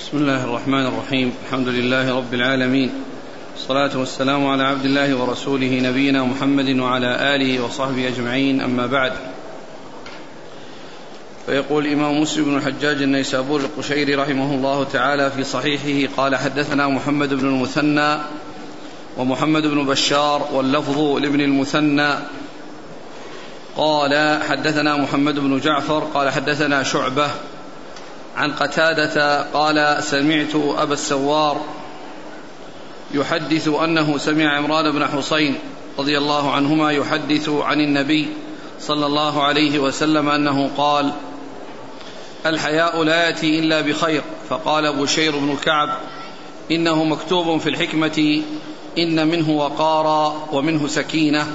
بسم الله الرحمن الرحيم الحمد لله رب العالمين الصلاة والسلام على عبد الله ورسوله نبينا محمد وعلى آله وصحبه أجمعين أما بعد فيقول الإمام مسلم بن الحجاج النيسابور القشيري رحمه الله تعالى في صحيحه قال حدثنا محمد بن المثنى ومحمد بن بشار واللفظ لابن المثنى قال حدثنا محمد بن جعفر قال حدثنا شعبة عن قتادة قال سمعت أبا السوار يحدث أنه سمع عمران بن حصين رضي الله عنهما يحدث عن النبي صلى الله عليه وسلم أنه قال الحياء لا يأتي إلا بخير. فقال بشير بن كعب إنه مكتوب في الحكمة إن منه وقارا ومنه سكينة.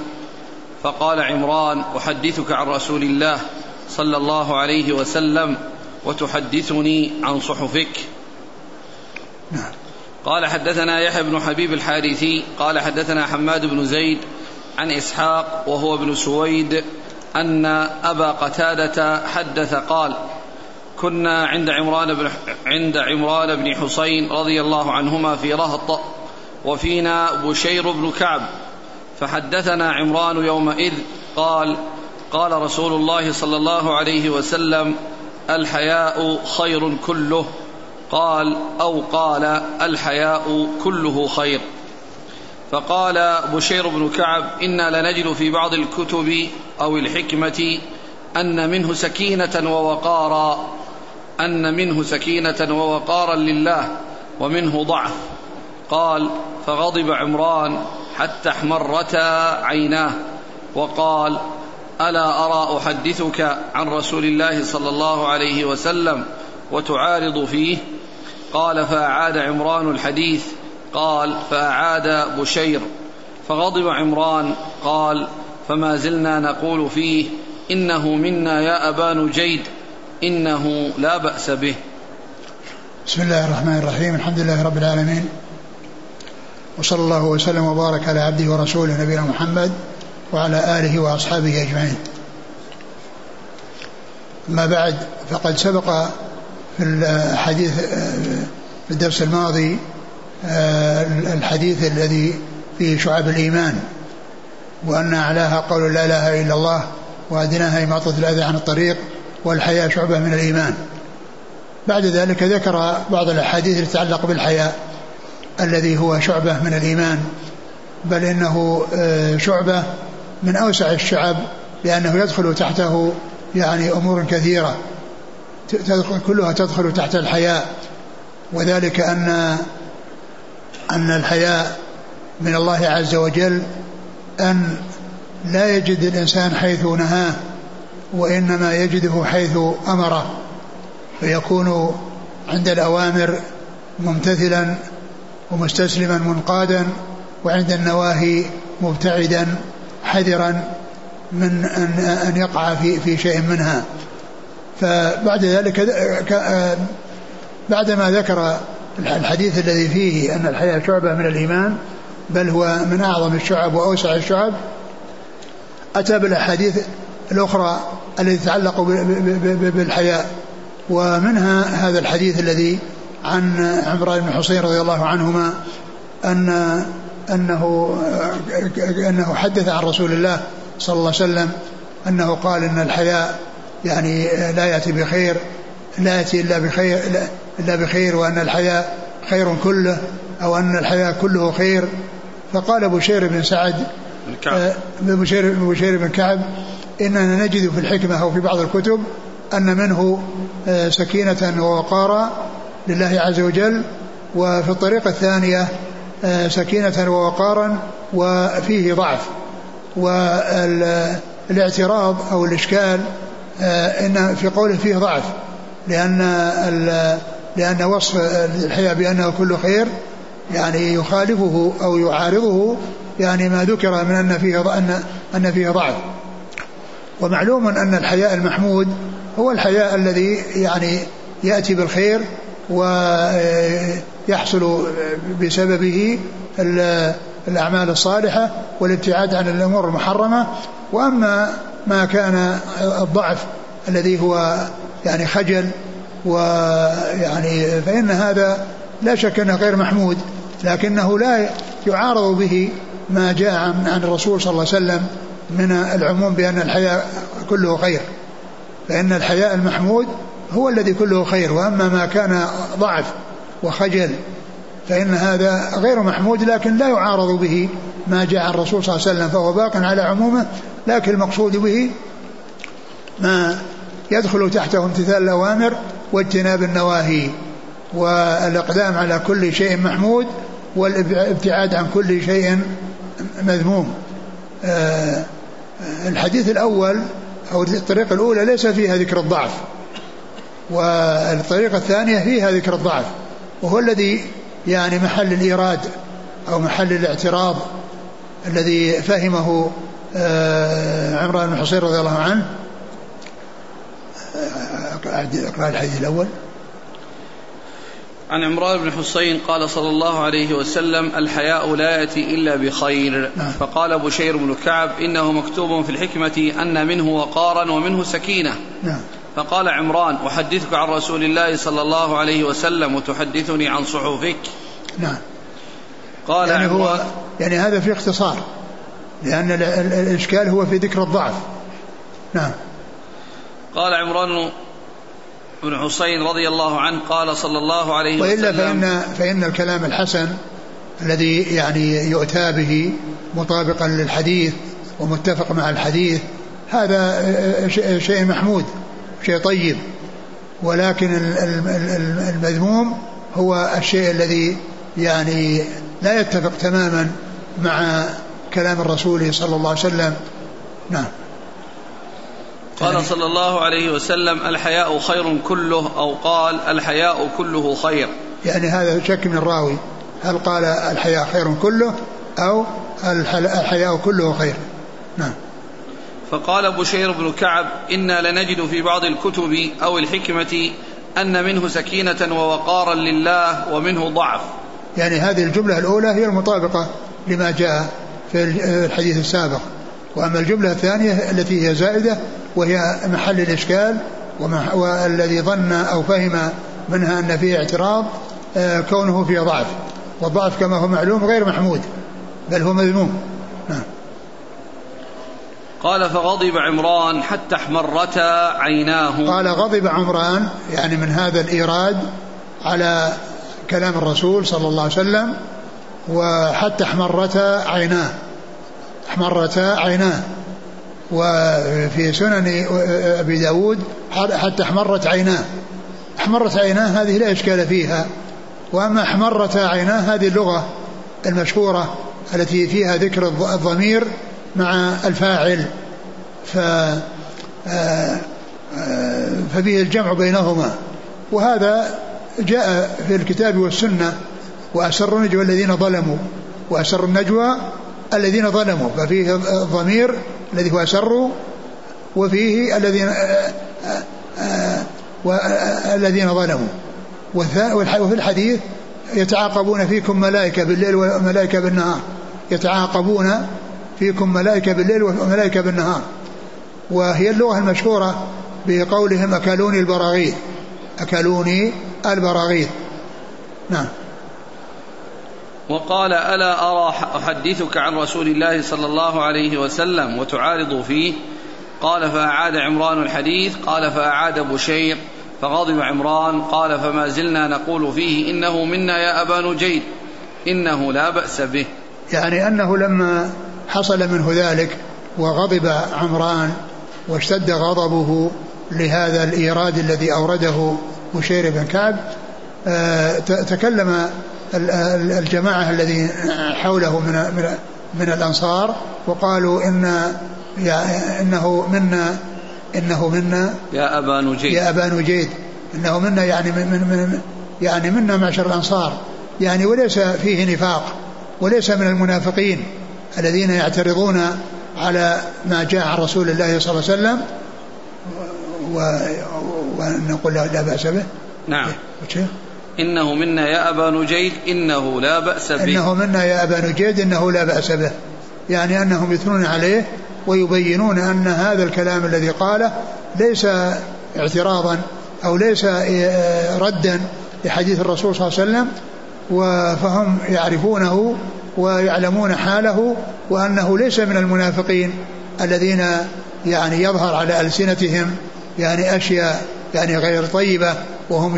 فقال عمران أحدثك عن رسول الله صلى الله عليه وسلم وتحدثني عن صحفك نعم. قال حدثنا يحيى بن حبيب الحارثي قال حدثنا حماد بن زيد عن إسحاق وهو ابن سويد أن أبا قتادة حدث قال كنا عند عمران بن عند عمران بن حسين رضي الله عنهما في رهط وفينا بشير بن كعب فحدثنا عمران يومئذ قال قال رسول الله صلى الله عليه وسلم الحياء خير كله. قال أو قال الحياء كله خير. فقال بشير بن كعب إنا لنجد في بعض الكتب أو الحكمة أن منه سكينة ووقارا أن منه سكينة ووقارا لله ومنه ضعف. قال فغضب عمران حتى احمرتا عيناه. وقال ألا أرى أحدثك عن رسول الله صلى الله عليه وسلم وتعارض فيه؟ قال فأعاد عمران الحديث. قال فأعاد بشير. فغضب عمران. قال فما زلنا نقول فيه إنه منا يا ابا نجيد إنه لا بأس به. بسم الله الرحمن الرحيم. الحمد لله رب العالمين. وصلى الله وسلم وبارك على عبده ورسوله نبينا محمد وعلى آله وأصحابه أجمعين. ما بعد فقد سبق في الحديث في الدرس الماضي الحديث الذي فيه شعب الإيمان وأن أعلاها قول لا إله إلا الله وأدناها إماطة الأذى عن الطريق والحياة شعبة من الإيمان. بعد ذلك ذكر بعض الأحاديث التي تتعلق بالحياء الذي هو شعبة من الإيمان بل إنه شعبة من أوسع الشعب لأنه يدخل تحته يعني أمور كثيرة. تدخل كلها تدخل تحت الحياء. وذلك أن أن الحياء من الله عز وجل أن لا يجد الإنسان حيث نهاه وإنما يجده حيث أمره. فيكون عند الأوامر ممتثلا ومستسلما منقادا وعند النواهي مبتعدا. حذرا من أن, أن يقع في, في شيء منها. فبعد ذلك بعدما ذكر الحديث الذي فيه أن الحياة شعبة من الإيمان بل هو من أعظم الشعب وأوسع الشعب أتى بالأحاديث الأخرى التي تتعلق بالحياء ومنها هذا الحديث الذي عن عمران بن حصين رضي الله عنهما أن أنه أنه حدث عن رسول الله صلى الله عليه وسلم أنه قال أن الحياء يعني لا يأتي بخير لا يأتي إلا بخير إلا بخير وأن الحياء خير كله أو أن الحياء كله خير. فقال بشير بن سعد بشير, بشير بن كعب إننا نجد في الحكمة أو في بعض الكتب أن منه سكينة ووقارا لله عز وجل. وفي الطريقة الثانية سكينة ووقارا وفيه ضعف. والاعتراض أو الإشكال إن في قوله فيه ضعف لأن لأن وصف الحياة بأنه كل خير يعني يخالفه أو يعارضه يعني ما ذكر من أن فيه أن أن فيه ضعف. ومعلوم أن الحياء المحمود هو الحياء الذي يعني يأتي بالخير ويحصل بسببه الأعمال الصالحة والابتعاد عن الأمور المحرمة. وأما ما كان الضعف الذي هو يعني خجل ويعني فإن هذا لا شك أنه غير محمود لكنه لا يعارض به ما جاء عن الرسول صلى الله عليه وسلم من العموم بأن الحياء كله خير. فإن الحياء المحمود هو الذي كله خير. وأما ما كان ضعف وخجل فإن هذا غير محمود لكن لا يعارض به ما جاء الرسول صلى الله عليه وسلم فهو باق على عمومه لكن المقصود به ما يدخل تحته امتثال الأوامر واجتناب النواهي والإقدام على كل شيء محمود والابتعاد عن كل شيء مذموم. آه، الحديث الأول أو الطريقة الأولى ليس فيها ذكر الضعف والطريقة الثانية فيها ذكر الضعف. وهو الذي يعني محل الإيراد أو محل الاعتراض الذي فهمه آه، عمران بن حصين رضي الله عنه أقرأ الحديث الأول عن عمران بن حسين قال صلى الله عليه وسلم الحياء لا يأتي إلا بخير نعم. فقال بشير بن كعب إنه مكتوب في الحكمة أن منه وقارا ومنه سكينة نعم. فقال عمران أحدثك عن رسول الله صلى الله عليه وسلم وتحدثني عن صحفك. نعم. قال يعني هو يعني هذا في اختصار لأن الإشكال هو في ذكر الضعف. نعم. قال عمران بن حسين رضي الله عنه قال صلى الله عليه وإلا وسلم وإلا فإن, فإن الكلام الحسن الذي يعني يؤتى به مطابقا للحديث ومتفق مع الحديث هذا شيء محمود. شيء طيب ولكن المذموم هو الشيء الذي يعني لا يتفق تماما مع كلام الرسول صلى الله عليه وسلم. نعم. قال صلى الله عليه وسلم الحياء خير كله أو قال الحياء كله خير يعني هذا شك من الراوي. هل قال الحياء خير كله أو الحياء كله خير نعم. فقال بشير بن كعب إنا لنجد في بعض الكتب أو الحكمة أن منه سكينة ووقارا لله ومنه ضعف. يعني هذه الجملة الأولى هي المطابقة لما جاء في الحديث السابق. وأما الجملة الثانية التي هي زائدة وهي محل الإشكال والذي ظن أو فهم منها أن فيه اعتراض آه، كونه فيه ضعف. والضعف كما هو معلوم غير محمود بل هو مذموم. قال فغضب عمران حتى احمرتا عيناه. قال غضب عمران يعني من هذا الإيراد على كلام الرسول صلى الله عليه وسلم وحتى احمرتا عيناه. احمرتا عيناه. وفي سنن أبي داود حتى احمرت عيناه. احمرت عيناه هذه لا إشكال فيها. وأما احمرت عيناه هذه اللغة المشهورة التي فيها ذكر الضمير مع الفاعل ف آه، آه، ففيه الجمع بينهما. وهذا جاء في الكتاب والسنة وأسر النجوى الذين ظلموا وأسر النجوى الذين ظلموا ففيه الضمير الذي هو أسر وفيه الذين آه، الذين ظلموا. وفي الحديث يتعاقبون فيكم ملائكة بالليل وملائكة بالنهار يتعاقبون فيكم ملائكة بالليل وملائكة بالنهار. وهي اللغة المشهورة بقولهم أكلوني البراغيث. أكلوني البراغيث. نعم. وقال ألا أرى أحدثك عن رسول الله صلى الله عليه وسلم وتعارض فيه؟ قال فأعاد عمران الحديث قال فأعاد بشير فغضب عمران قال فما زلنا نقول فيه إنه منا يا أبا نجيد إنه لا بأس به. يعني أنه لما حصل منه ذلك وغضب عمران واشتد غضبه لهذا الإيراد الذي أورده بشير بن كعب. آه، تكلم الجماعة الذين حوله من من من الأنصار وقالوا إن إنه منا إنه منا. يا أبا نجيد. يا أبا نجيد. إنه منا يعني من, من, من يعني منا معشر الأنصار. يعني وليس فيه نفاق وليس من المنافقين. الذين يعترضون على ما جاء عن رسول الله صلى الله عليه وسلم ونقول لا بأس به. نعم. إيه؟ إنه منا يا أبا نجيد إنه لا بأس به. إنه منا يا أبا نجيد إنه لا بأس به. يعني أنهم يثنون عليه ويبينون أن هذا الكلام الذي قاله ليس اعتراضا أو ليس ردا لحديث الرسول صلى الله عليه وسلم فهم يعرفونه ويعلمون حاله وأنه ليس من المنافقين الذين يعني يظهر على ألسنتهم يعني أشياء يعني غير طيبة وهم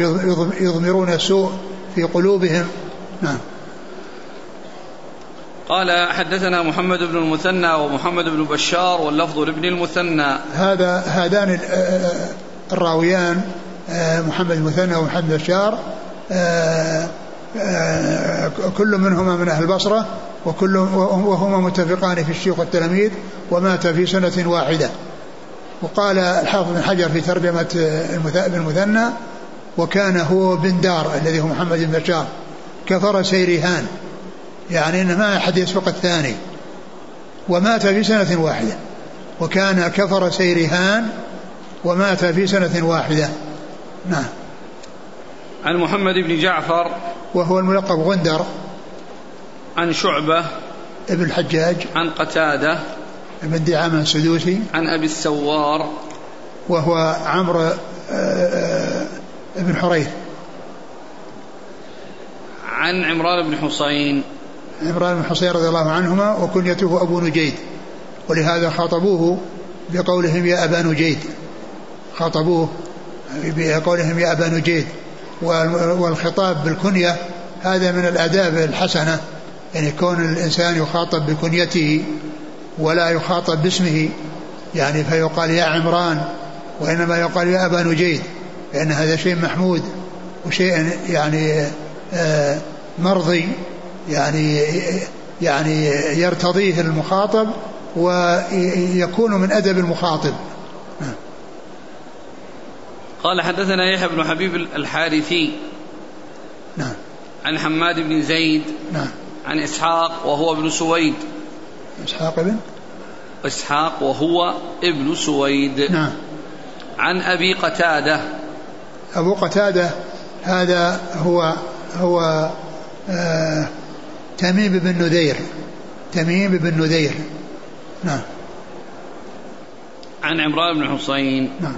يضمرون السوء في قلوبهم. نعم. قال حدثنا محمد بن المثنى ومحمد بن بشار واللفظ لابن المثنى. هذا هذان الراويان محمد المثنى ومحمد بشار كل منهما من أهل البصرة وكل وهما متفقان في الشيخ والتلاميذ ومات في سنة واحدة. وقال الحافظ بن حجر في ترجمة ابن المثنى وكان هو بن دار الذي هو محمد بن بشار. كفر سيرهان يعني ان ما احد يسبق الثاني ومات في سنة واحدة. وكان كفر سيرهان ومات في سنة واحدة. نعم. عن محمد بن جعفر وهو الملقب غندر عن شعبة ابن الحجاج عن قتادة ابن دعامة السدوسي عن أبي السوار وهو عمرو آه، آه، بن حريث. عن عمران بن حسين عمران بن حسين رضي الله عنهما وكنيته أبو نجيد ولهذا خاطبوه بقولهم يا أبا نجيد. خاطبوه بقولهم يا أبا نجيد. والخطاب بالكنية هذا من الآداب الحسنة يعني كون الإنسان يخاطب بكنيته ولا يخاطب باسمه يعني فيقال يا عمران وإنما يقال يا أبا نجيد لأن هذا شيء محمود وشيء يعني آه، مرضي يعني يعني يرتضيه المخاطب ويكون من أدب المخاطب. قال حدثنا يحيى بن حبيب الحارثي. نعم. عن حماد بن زيد. نعم. عن إسحاق وهو ابن سويد. إسحاق ابن؟ إسحاق وهو ابن سويد. نعم. عن أبي قتادة. أبو قتادة هذا هو هو آه تميم بن نذير. تميم بن نذير. نعم. عن عمران بن حسين نعم.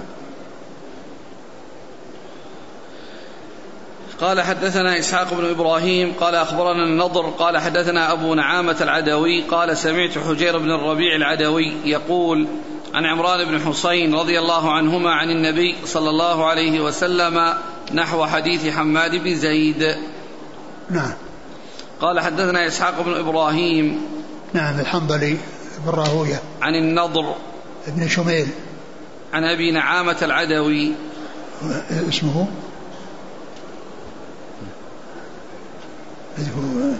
قال حدثنا إسحاق بن إبراهيم قال أخبرنا النضر قال حدثنا أبو نعامة العدوي قال سمعت حجير بن الربيع العدوي يقول عن عمران بن حسين رضي الله عنهما عن النبي صلى الله عليه وسلم نحو حديث حماد بن زيد. نعم. قال حدثنا إسحاق بن إبراهيم. نعم الحنظلي بن راهوية. عن النضر. ابن شميل. عن أبي نعامة العدوي. اسمه؟ هو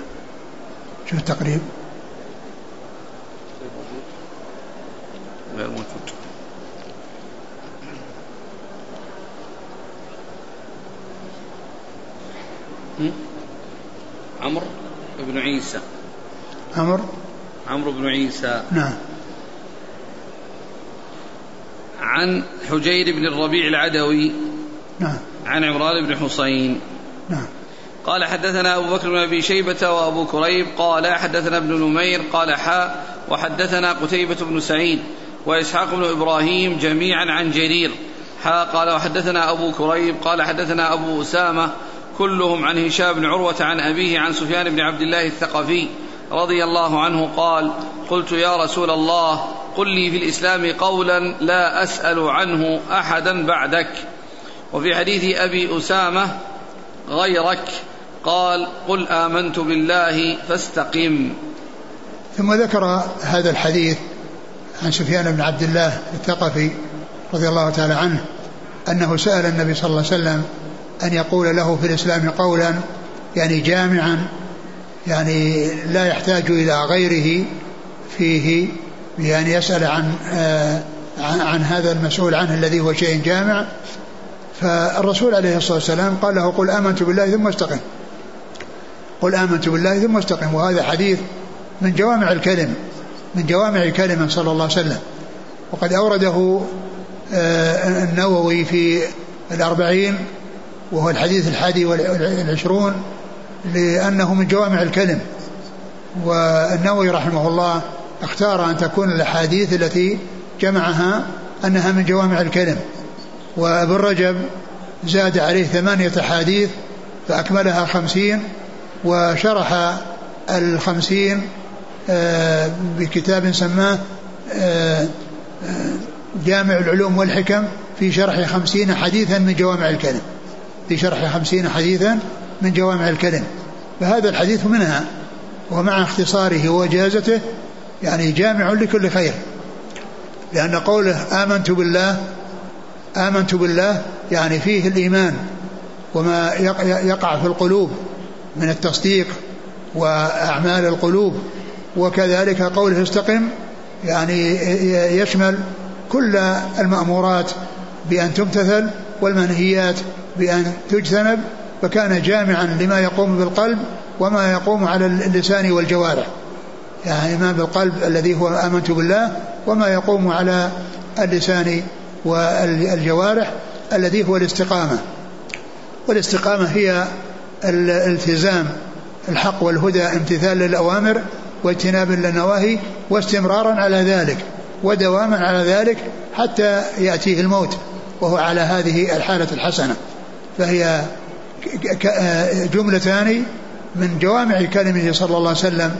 شو التقريب؟ غير موجود عمرو بن عيسى. عمرو؟ عمرو بن عيسى. نعم. عن حجير بن الربيع العدوي. نعم. عن عمران بن حسين. نعم. قال حدثنا أبو بكر بن أبي شيبة وأبو كريب قال حدثنا ابن نمير قال حاء وحدثنا قتيبة بن سعيد وإسحاق بن إبراهيم جميعا عن جرير. حاء قال وحدثنا أبو كريب قال حدثنا أبو أسامة كلهم عن هشام بن عروة عن أبيه عن سفيان بن عبد الله الثقفي رضي الله عنه قال قلت يا رسول الله قل لي في الإسلام قولا لا أسأل عنه أحدا بعدك. وفي حديث أبي أسامة غيرك. قال قل آمنت بالله فاستقم. ثم ذكر هذا الحديث عن سفيان بن عبد الله الثقفي رضي الله تعالى عنه أنه سأل النبي صلى الله عليه وسلم أن يقول له في الإسلام قولا يعني جامعا يعني لا يحتاج إلى غيره فيه بأن يسأل عن آه عن هذا المسؤول عنه الذي هو شيء جامع. فالرسول عليه الصلاة والسلام قال له قل آمنت بالله ثم استقم. قل آمنت بالله ثم استقم وهذا حديث من جوامع الكلم من جوامع كلمة صلى الله عليه وسلم. وقد أورده آه، النووي في الأربعين وهو الحديث الحادي والعشرون لأنه من جوامع الكلم والنووي رحمه الله اختار أن تكون الأحاديث التي جمعها أنها من جوامع الكلم وابن رجب زاد عليه ثمانية أحاديث فأكملها خمسين وشرح الخمسين آه، بكتاب سماه آه، آه، جامع العلوم والحكم في شرح خمسين حديثا من جوامع الكلم. في شرح خمسين حديثا من جوامع الكلم. فهذا الحديث منها ومع اختصاره وجازته يعني جامع لكل خير. لأن قوله آمنت بالله آمنت بالله يعني فيه الإيمان وما يقع في القلوب. من التصديق وأعمال القلوب وكذلك قوله استقم يعني يشمل كل المأمورات بأن تمتثل والمنهيات بأن تجتنب فكان جامعا لما يقوم بالقلب وما يقوم على اللسان والجوارح يعني ما بالقلب الذي هو آمنت بالله وما يقوم على اللسان والجوارح الذي هو الاستقامة. والاستقامة هي الالتزام الحق والهدى امتثال للأوامر واجتناب للنواهي واستمرارا على ذلك ودواما على ذلك حتى يأتيه الموت وهو على هذه الحالة الحسنة. فهي جملتان من جوامع كلمه صلى الله عليه وسلم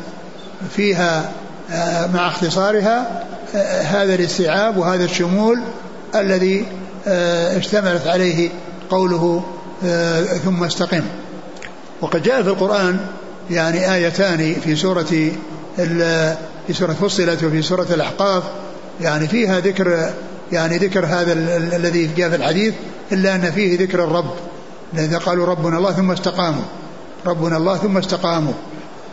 فيها آه، مع اختصارها آه، هذا الاستيعاب وهذا الشمول الذي آه، اشتملت عليه قوله ثم استقم. وقد جاء في القرآن يعني آيتان في سورة في سورة فصلت وفي سورة الأحقاف. يعني فيها ذكر يعني ذكر هذا الذي جاء في الحديث إلا أن فيه ذكر الرب. لذا قالوا ربنا الله ثم استقاموا. ربنا الله ثم استقاموا.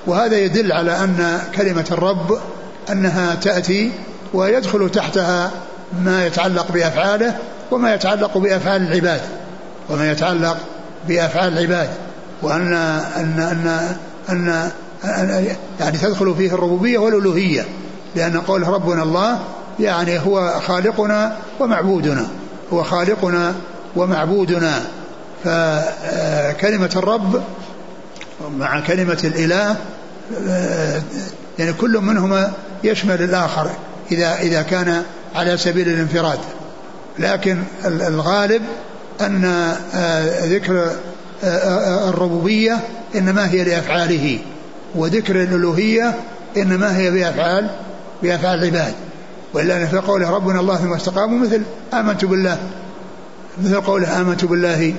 وهذا يدل على أن كلمة الرب أنها تأتي ويدخل تحتها ما يتعلق بأفعاله وما يتعلق بأفعال العباد. وما يتعلق بأفعال العباد. وأن أن أن أن, أن يعني تدخل فيه الربوبية والألوهية لأن قول ربنا الله يعني هو خالقنا ومعبودنا هو خالقنا ومعبودنا. فكلمة الرب مع كلمة الإله يعني كل منهما يشمل الآخر إذا إذا كان على سبيل الانفراد. لكن الغالب أن آه، ذكر الربوبية إنما هي لأفعاله وذكر الألوهية إنما هي بأفعال بأفعال العباد. وإلا في قوله ربنا الله ثم استقاموا مثل آمنت بالله مثل قوله آمنت بالله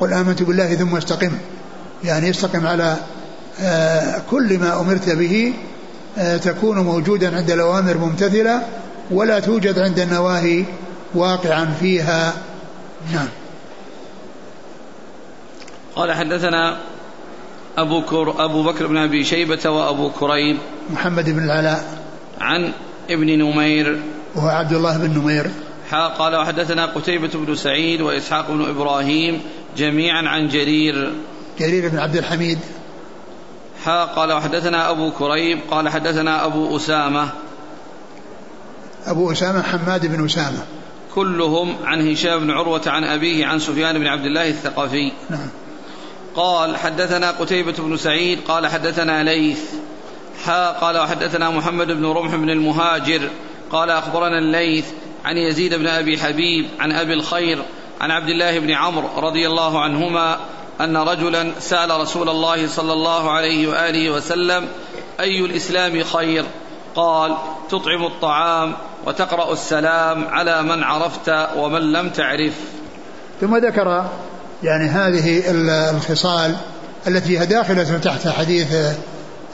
قل آمنت بالله ثم استقم. يعني استقم على كل ما أمرت به تكون موجودا عند الأوامر ممتثلة ولا توجد عند النواهي واقعا فيها. نعم. قال حدثنا أبو, كر أبو بكر بن أبي شيبة وأبو كريب محمد بن العلاء عن ابن نمير وهو عبد الله بن نمير. قال وحدثنا قتيبة بن سعيد وإسحاق بن إبراهيم جميعا عن جرير. جرير بن عبد الحميد. قال وحدثنا أبو كريب قال حدثنا أبو أسامة. أبو أسامة حماد بن أسامة. كلهم عن هشام بن عروة عن أبيه عن سفيان بن عبد الله الثقفي. نعم. قال حدثنا قتيبة بن سعيد قال حدثنا ليث حا قال وحدثنا محمد بن رمح بن المهاجر قال أخبرنا الليث عن يزيد بن أبي حبيب عن أبي الخير عن عبد الله بن عمرو رضي الله عنهما أن رجلا سأل رسول الله صلى الله عليه وآله وسلم أي الإسلام خير؟ قال تطعم الطعام وتقرأ السلام على من عرفت ومن لم تعرف. ثم ذكر يعني هذه الخصال التي هي داخلة تحت حديث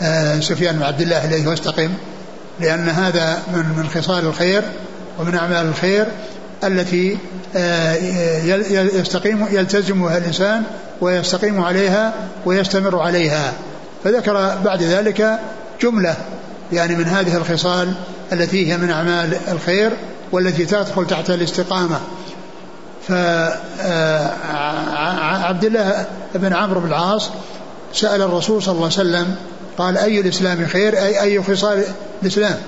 آه، سفيان بن عبد الله الذي هو استقم لأن هذا من من خصال الخير ومن أعمال الخير التي آه، يستقيم يلتزمها الإنسان ويستقيم عليها ويستمر عليها. فذكر بعد ذلك جملة يعني من هذه الخصال التي هي من أعمال الخير والتي تدخل تحت الاستقامة. فعبد الله بن عمرو بن العاص سأل الرسول صلى الله عليه وسلم قال أي الإسلام خير؟ أي أي خصال الإسلام؟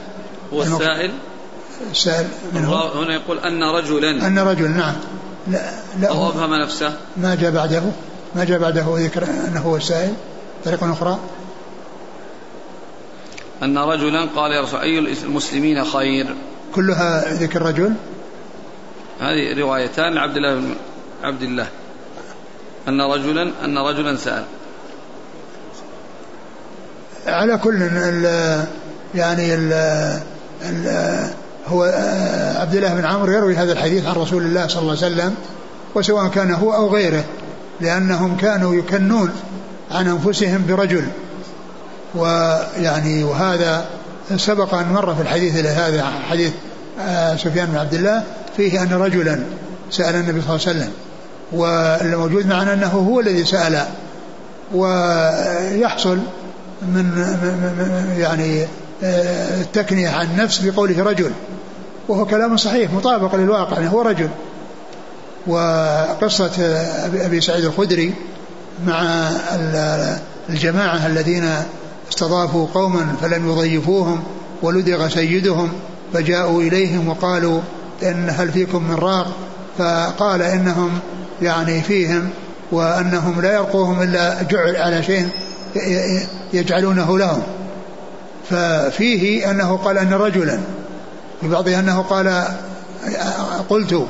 هو السائل؟ السائل هنا يقول أن رجلا. أن رجل نعم. لا لا. أو أبهم نفسه. ما جاء بعده؟ ما جاء بعده ذكر أنه هو السائل؟ طريقة أخرى. أن رجلا قال يا رسول أي المسلمين خير؟ كلها ذكر رجل؟ هذه روايتان لعبد الله بن عبد الله. أن رجلا أن رجلا سأل. على كل ال يعني ال ال هو عبد الله بن عمرو يروي هذا الحديث عن رسول الله صلى الله عليه وسلم وسواء كان هو أو غيره لأنهم كانوا يكنون عن أنفسهم برجل. ويعني وهذا سبق أن مر في الحديث هذا حديث آه، سفيان بن عبد الله فيه أن رجلا سأل النبي صلى الله عليه وسلم والموجود معنا أنه هو الذي سأل ويحصل من يعني آه، التكنية عن النفس بقوله رجل وهو كلام صحيح مطابق للواقع يعني هو رجل. وقصة أبي سعيد الخدري مع الجماعة الذين استضافوا قوما فلم يضيفوهم ولدغ سيدهم فجاءوا إليهم وقالوا إن هل فيكم من راق فقال إنهم يعني فيهم وأنهم لا يرقوهم إلا جعل على شيء يجعلونه لهم. ففيه أنه قال أن رجلا في بعضها أنه قال قلت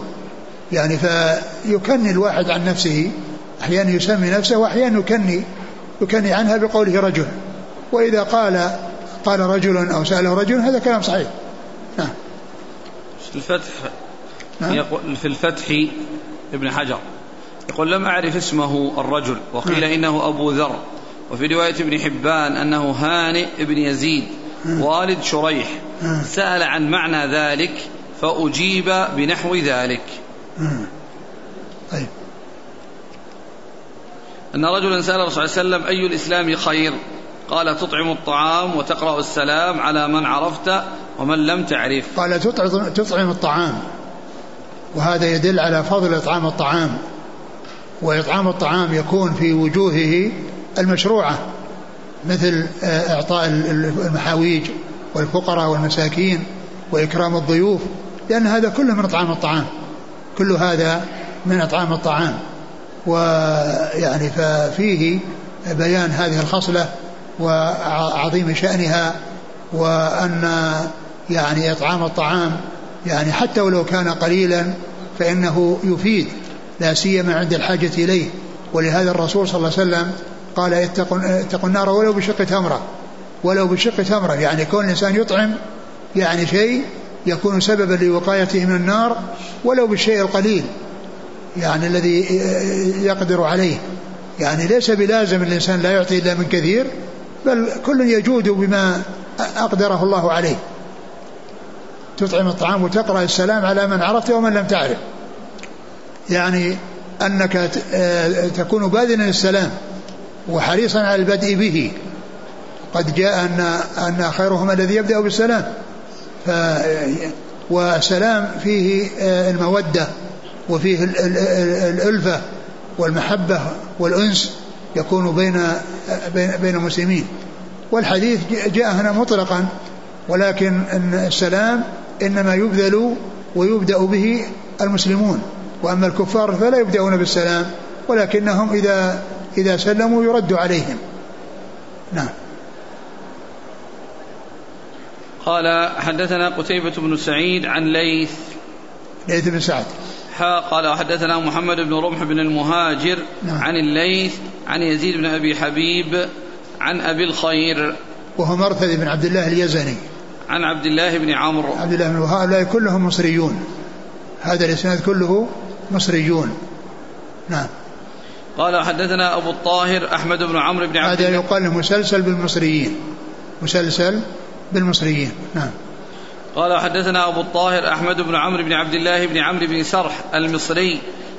يعني فيكني الواحد عن نفسه أحيانا يسمي نفسه وأحيانا يكني يكني عنها بقوله رجل. وإذا قال قال رجل أو سأله رجل هذا كلام صحيح. في الفتح نعم. يقول في الفتح ابن حجر يقول لم أعرف اسمه الرجل وقيل نعم. إنه أبو ذر وفي رواية ابن حبان أنه هانئ ابن يزيد نعم. والد شريح. سأل عن معنى ذلك فأجيب بنحو ذلك. طيب أن رجلا سأل الرسول صلى الله عليه وسلم أي الإسلام خير قال تطعم الطعام وتقرأ السلام على من عرفت ومن لم تعرف. قال تطعم الطعام. وهذا يدل على فضل إطعام الطعام. وإطعام الطعام يكون في وجوهه المشروعة مثل آه، إعطاء المحاويج والفقراء والمساكين وإكرام الضيوف لأن هذا كله من إطعام الطعام. كل هذا من إطعام الطعام. ويعني ففيه بيان هذه الخصلة وعظيم شأنها وأن يعني إطعام الطعام يعني حتى ولو كان قليلا فإنه يفيد لا سيما عند الحاجة إليه. ولهذا الرسول صلى الله عليه وسلم قال اتقوا, اتقوا النار ولو بشق تمرة ولو بشق تمرة. يعني كون الإنسان يطعم يعني شيء يكون سببا لوقايته من النار ولو بالشيء القليل يعني الذي يقدر عليه. يعني ليس بلازم الإنسان لا يعطي إلا من كثير بل كل يجود بما أقدره الله عليه. تطعم الطعام وتقرأ السلام على من عرفت ومن لم تعرف. يعني أنك تكون باذلا السلام وحريصا على البدء به. قد جاء أن أن خيرهم الذي يبدأ بالسلام. ف والسلام فيه المودة وفيه الألفة والمحبة والأنس. يكون بين بين المسلمين. والحديث جاء هنا مطلقا ولكن إن السلام إنما يبذل ويبدأ به المسلمون. وأما الكفار فلا يبدأون بالسلام ولكنهم اذا إذا سلموا يرد عليهم. نعم. قال حدثنا قتيبة بن سعيد عن ليث. ليث بن سعد. قال وحدثنا محمد بن رمح بن المهاجر نعم. عن الليث عن يزيد بن أبي حبيب عن أبي الخير. وهو مرثد بن عبد الله اليزني. عن عبد الله بن عمرو. عبد الله بن هؤلاء كلهم مصريون. هذا الإسناد كله مصريون. نعم. قال حدثنا أبو الطاهر أحمد بن عمرو بن عبد هذا يقال مسلسل بالمصريين. مسلسل بالمصريين. نعم. قال حدثنا أبو الطاهر أحمد بن عمرو بن عبد الله بن عمرو بن سرح المصري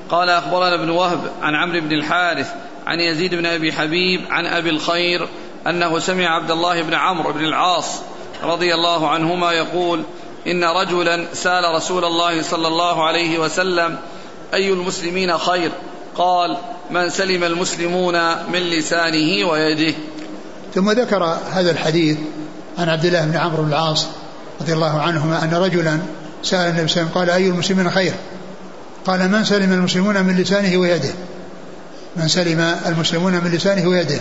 قال أخبرنا ابن وهب عن عمرو بن الحارث عن يزيد بن أبي حبيب عن أبي الخير أنه سمع عبد الله بن عمرو بن العاص رضي الله عنهما يقول إن رجلا سأل رسول الله صلى الله عليه وسلم أي المسلمين خير؟ قال من سلم المسلمون من لسانه ويده. ثم ذكر هذا الحديث عن عبد الله بن عمرو بن العاص رضي الله عنهما أن رجلا سأل النبي صلى الله عليه وسلم قال أي المسلمين خير؟ قال من سلم المسلمون من لسانه ويده. من سلم المسلمون من لسانه ويده.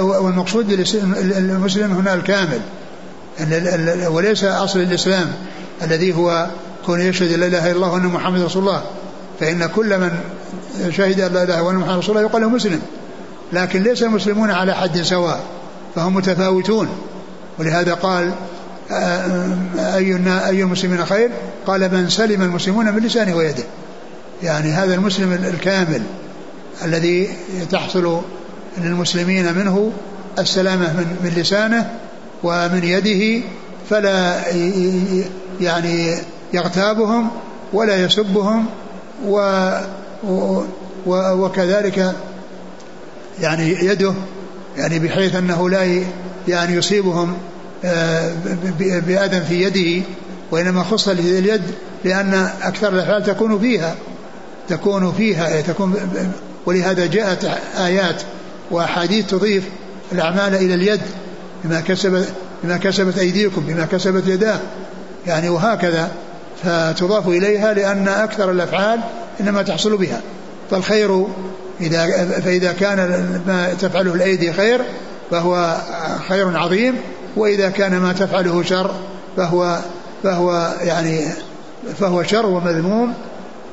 والمقصود المسلم هنا الكامل وليس أصل الإسلام الذي هو كون يشهد لا إله إلا الله وأن محمد رسول الله. فإن كل من شهد لا إله وأن محمد رسول الله يقال له مسلم. لكن ليس المسلمون على حد سواء فهم متفاوتون. ولهذا قال أي أي المسلمين خير؟ قال من سلم المسلمون من لسانه ويده. يعني هذا المسلم الكامل الذي تحصل للمسلمين منه السلامة من, من لسانه ومن يده فلا يعني يغتابهم ولا يسبهم و وكذلك يعني يده يعني بحيث أنه لا يعني يصيبهم آه، بأذى في يده وإنما خص اليد لأن أكثر الأفعال تكون فيها تكون فيها تكون ولهذا جاءت آيات وأحاديث تضيف الأعمال إلى اليد بما كسبت بما كسبت أيديكم بما كسبت يداه. يعني وهكذا فتضاف إليها لأن أكثر الأفعال إنما تحصل بها. فالخير إذا فإذا كان ما تفعله الأيدي خير فهو خير عظيم وإذا كان ما تفعله شر فهو فهو يعني فهو شر ومذموم.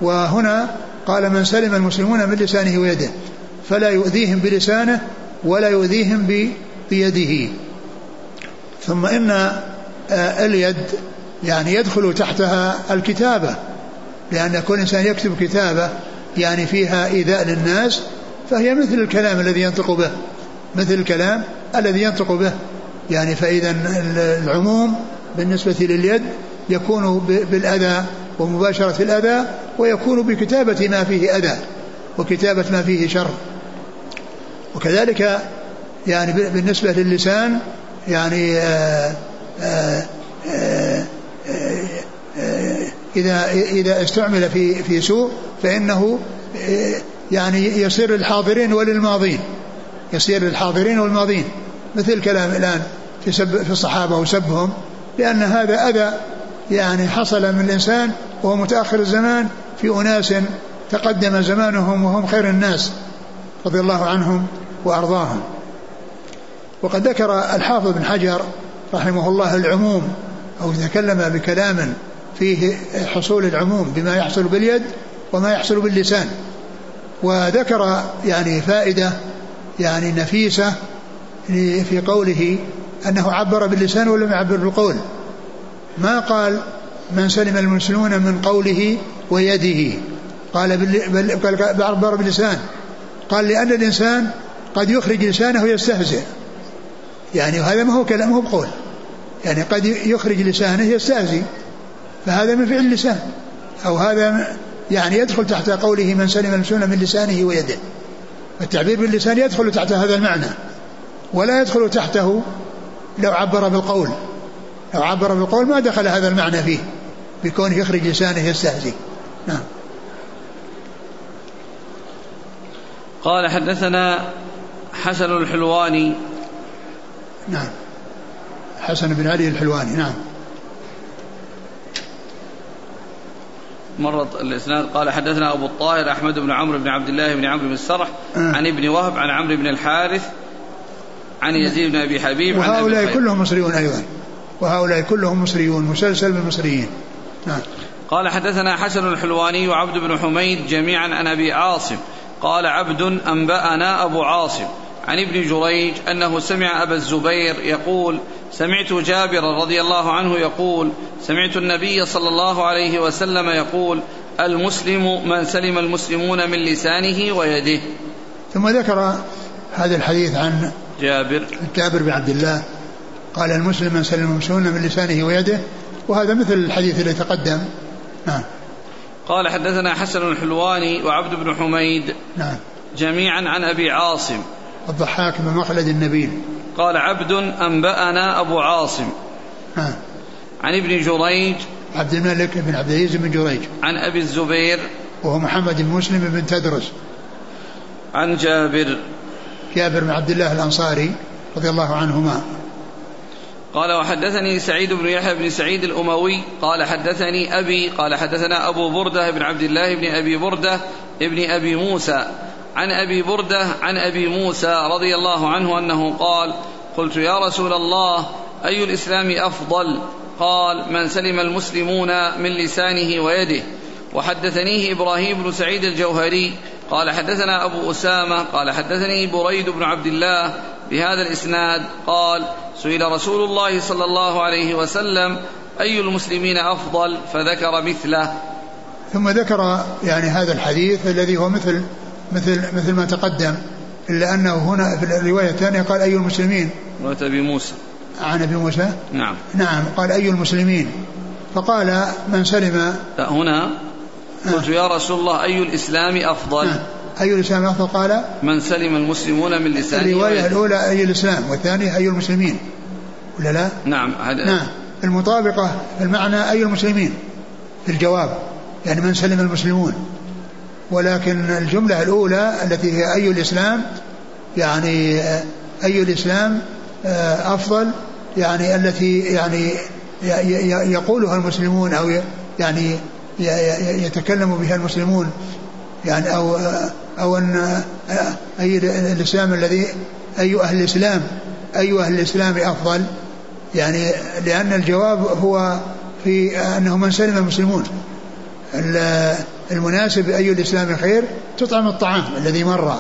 وهنا قال من سلم المسلمون من لسانه ويده فلا يؤذيهم بلسانه ولا يؤذيهم بيده. ثم إن آه، اليد يعني يدخل تحتها الكتابة لأن كل إنسان يكتب كتابة يعني فيها إيذاء للناس فهي مثل الكلام الذي ينطق به. مثل الكلام الذي ينطق به. يعني فإذا العموم بالنسبة لليد يكون بالأذى ومباشرة الأذى ويكون بكتابة ما فيه أذى وكتابة ما فيه شر. وكذلك يعني بالنسبة للسان يعني آآ آآ آآ إذا إذا استعمل في في سوء فإنه يعني يصير للحاضرين وللماضين. يصير للحاضرين والماضين مثل الكلام الآن في سب في الصحابة وسبهم لأن هذا أذى يعني حصل من الإنسان وهو متأخر الزمان في أناس تقدم زمانهم وهم خير الناس رضي الله عنهم وأرضاهم. وقد ذكر الحافظ بن حجر رحمه الله العموم أو تكلم بكلام فيه حصول العموم بما يحصل باليد وما يحصل باللسان. وذكر يعني فائدة يعني نفيسة في قوله أنه عبر باللسان ولم يعبر بالقول. ما قال من سلم المسلمون من قوله ويده. قال بل عبر باللسان. قال لأن الإنسان قد يخرج لسانه ويستهزئ. يعني هذا ما هو كلامه بقول. يعني قد يخرج لسانه يستهزئ. فهذا من فعل اللسان. أو هذا يعني يدخل تحت قوله من سلم المسلمون من لسانه ويده. التعبير باللسان يدخل تحت هذا المعنى ولا يدخل تحته لو عبر بالقول. لو عبر بالقول ما دخل هذا المعنى فيه بكونه يخرج لسانه يستهزي نعم. قال حدثنا حسن الحلواني. نعم. حسن بن علي الحلواني نعم. مرت الإسناد قال حدثنا أبو الطاهر أحمد بن عمرو بن عبد الله بن عمرو بن السرح آه. عن ابن وهب عن عمرو بن الحارث عن يزيد بن أبي حبيب وهؤلاء كلهم مصريون أيضا. وهؤلاء كلهم مصريون مسلسل بالمصريين نعم. قال حدثنا حسن الحلواني وعبد بن حميد جميعا عن أبي عاصم. قال عبد أنبأنا أبو عاصم. عن ابن جريج أنه سمع أبا الزبير يقول سمعت جابرا رضي الله عنه يقول سمعت النبي صلى الله عليه وسلم يقول المسلم من سلم المسلمون من لسانه ويده. ثم ذكر هذا الحديث عن جابر. جابر بن عبد الله. قال المسلم من سلم المسلمون من لسانه ويده وهذا مثل الحديث الذي تقدم. نعم. قال حدثنا حسن الحلواني وعبد بن حميد نعم. جميعا عن أبي عاصم. الضحاك بن مخلد النبيل. قال عبد أنبأنا أبو عاصم. نعم عن ابن جريج. عبد الملك بن عبد العزيز بن جريج. عن أبي الزبير. وهو محمد بن مسلم بن تدرس. عن جابر. جابر بن عبد الله الأنصاري رضي الله عنهما. قال وحدثني سعيد بن يحيى بن سعيد الأموي. قال حدثني أبي. قال حدثنا أبو بردة بن عبد الله بن أبي بردة ابن أبي موسى. عن أبي بردة عن أبي موسى رضي الله عنه أنه قال قلت يا رسول الله أي الإسلام أفضل؟ قال من سلم المسلمون من لسانه ويده. وحدثنيه إبراهيم بن سعيد الجوهري قال حدثنا أبو أسامة قال حدثني بريد بن عبد الله بهذا الإسناد قال سئل رسول الله صلى الله عليه وسلم أي المسلمين أفضل؟ فذكر مثله. ثم ذكر يعني هذا الحديث الذي هو مثل مثل مثل ما تقدم إلا أنه هنا في الرواية الثانية قال أي المسلمين؟ رواية أبي موسى. عن أبي موسى؟ نعم. نعم. قال أي المسلمين؟ فقال من سلم. هنا قلت يا رسول الله أي الإسلام أفضل؟ نعم. أي الإسلام أفضل؟ قال من سلم المسلمون من لسانه الرواية الأولى أي الإسلام والثانية أي المسلمين. ولا لا؟ نعم هذا نعم. المطابقة في المعنى أي المسلمين؟ في الجواب. يعني من سلم المسلمون. ولكن الجملة الأولى التي هي أي الإسلام يعني أي الإسلام آه، أفضل يعني التي يعني يقولها المسلمون أو يعني يتكلم بها المسلمون يعني أو أو أن أي الإسلام الذي أي أهل الإسلام أي أهل الإسلام أفضل يعني لأن الجواب هو في أنه من سلم المسلمون. المناسب أي الإسلام خير تطعم الطعام الذي مر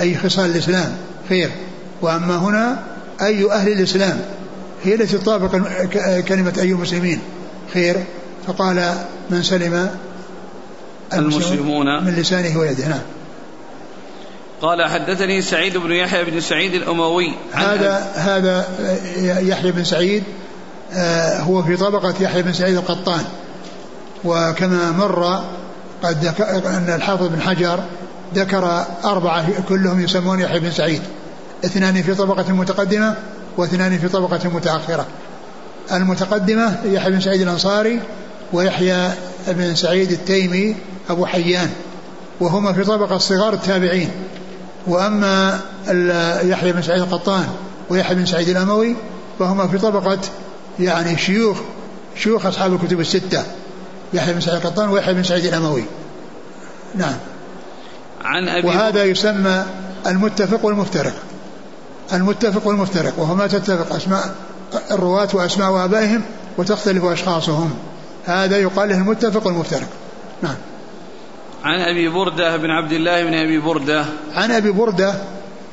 أي خصال الإسلام خير. وأما هنا أي أهل الإسلام هي التي تطابق كلمة أي المسلمين خير. فقال من سلم المسلمون. من لسانه ويده. نعم. قال حدثني سعيد بن يحيى بن سعيد الأموي. هذا هذا يحيى بن سعيد آه، هو في طبقة يحيى بن سعيد القطان. وكما مر قد أن الحافظ بن حجر ذكر أربعة كلهم يسمون يحيى بن سعيد. اثنان في طبقة متقدمة واثنان في طبقة متأخرة. المتقدمة يحيى بن سعيد الأنصاري ويحيى بن سعيد التيمي أبو حيان. وهما في طبقة صغار التابعين. وأما يحيى بن سعيد القطان ويحيى بن سعيد الأموي فهما في طبقة يعني شيوخ شيوخ أصحاب الكتب الستة. يحيى بن سعيد القطان ويحيى بن سعيد الأموي. نعم. عن أبي وهذا يسمى المتفق والمفترق. المتفق والمفترق وهو ما تتفق أسماء الرواة وأسماء آبائهم وتختلف أشخاصهم. هذا يقال له المتفق والمفترق. نعم. عن أبي بردة بن عبد الله بن أبي بردة. عن أبي بردة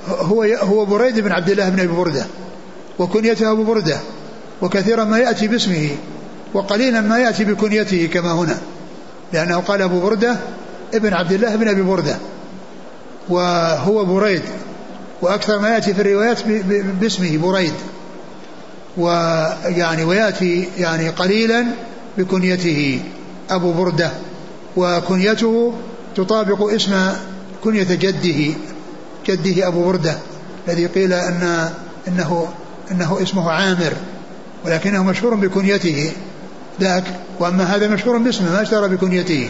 هو هو بريد بن عبد الله بن أبي بردة وكنيته أبو بردة وكثيرا ما يأتي باسمه. وقليلا ما يأتي بكنيته كما هنا لأنه قال أبو بردة ابن عبد الله بن أبي بردة وهو بريد وأكثر ما يأتي في الروايات باسمه بريد ويعني ويأتي يعني قليلا بكنيته أبو بردة وكنيته تطابق اسم كنية جده جده أبو بردة الذي قيل أن إنه إنه اسمه عامر ولكنه مشهور بكنيته. ذاك وأما هذا مشهور باسمه ما اشتهر بكنيته.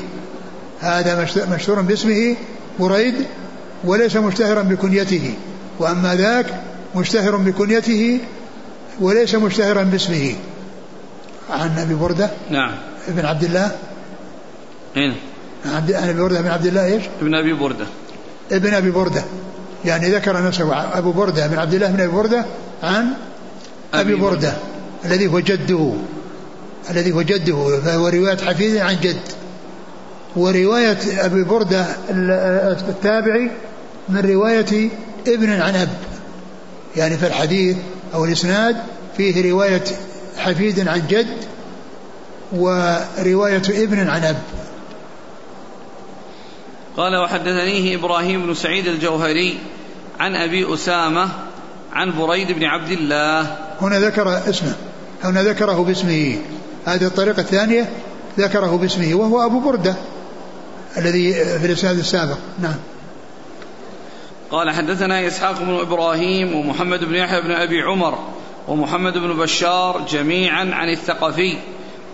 هذا مشهور باسمه بريد وليس مشتهرا بكنيته. وأما ذاك مشتهر بكنيته وليس مشتهرا باسمه. عن أبي بردة نعم. ابن عبد الله. هنا عبد عن أبي بردة بن عبد الله إيش؟ ابن أبي بردة. ابن أبي بردة. يعني ذكر نفسه أبو بردة بن عبد الله بن أبي بردة عن أبي بردة, بردة الذي هو جده. الذي هو جده فهو رواية حفيد عن جد. ورواية أبي بردة التابعي من رواية ابن عن أب. يعني في الحديث أو الإسناد فيه رواية حفيد عن جد ورواية ابن عن أب. قال وحدثنيه إبراهيم بن سعيد الجوهري عن أبي أسامة عن بريد بن عبد الله. هنا ذكر اسمه هنا ذكره باسمه. هذه الطريقة الثانية ذكره باسمه وهو أبو بردة الذي في الإسناد السابق. نعم. قال حدثنا إسحاق بن إبراهيم ومحمد بن يحيى بن أبي عمر ومحمد بن بشار جميعا عن الثقفي.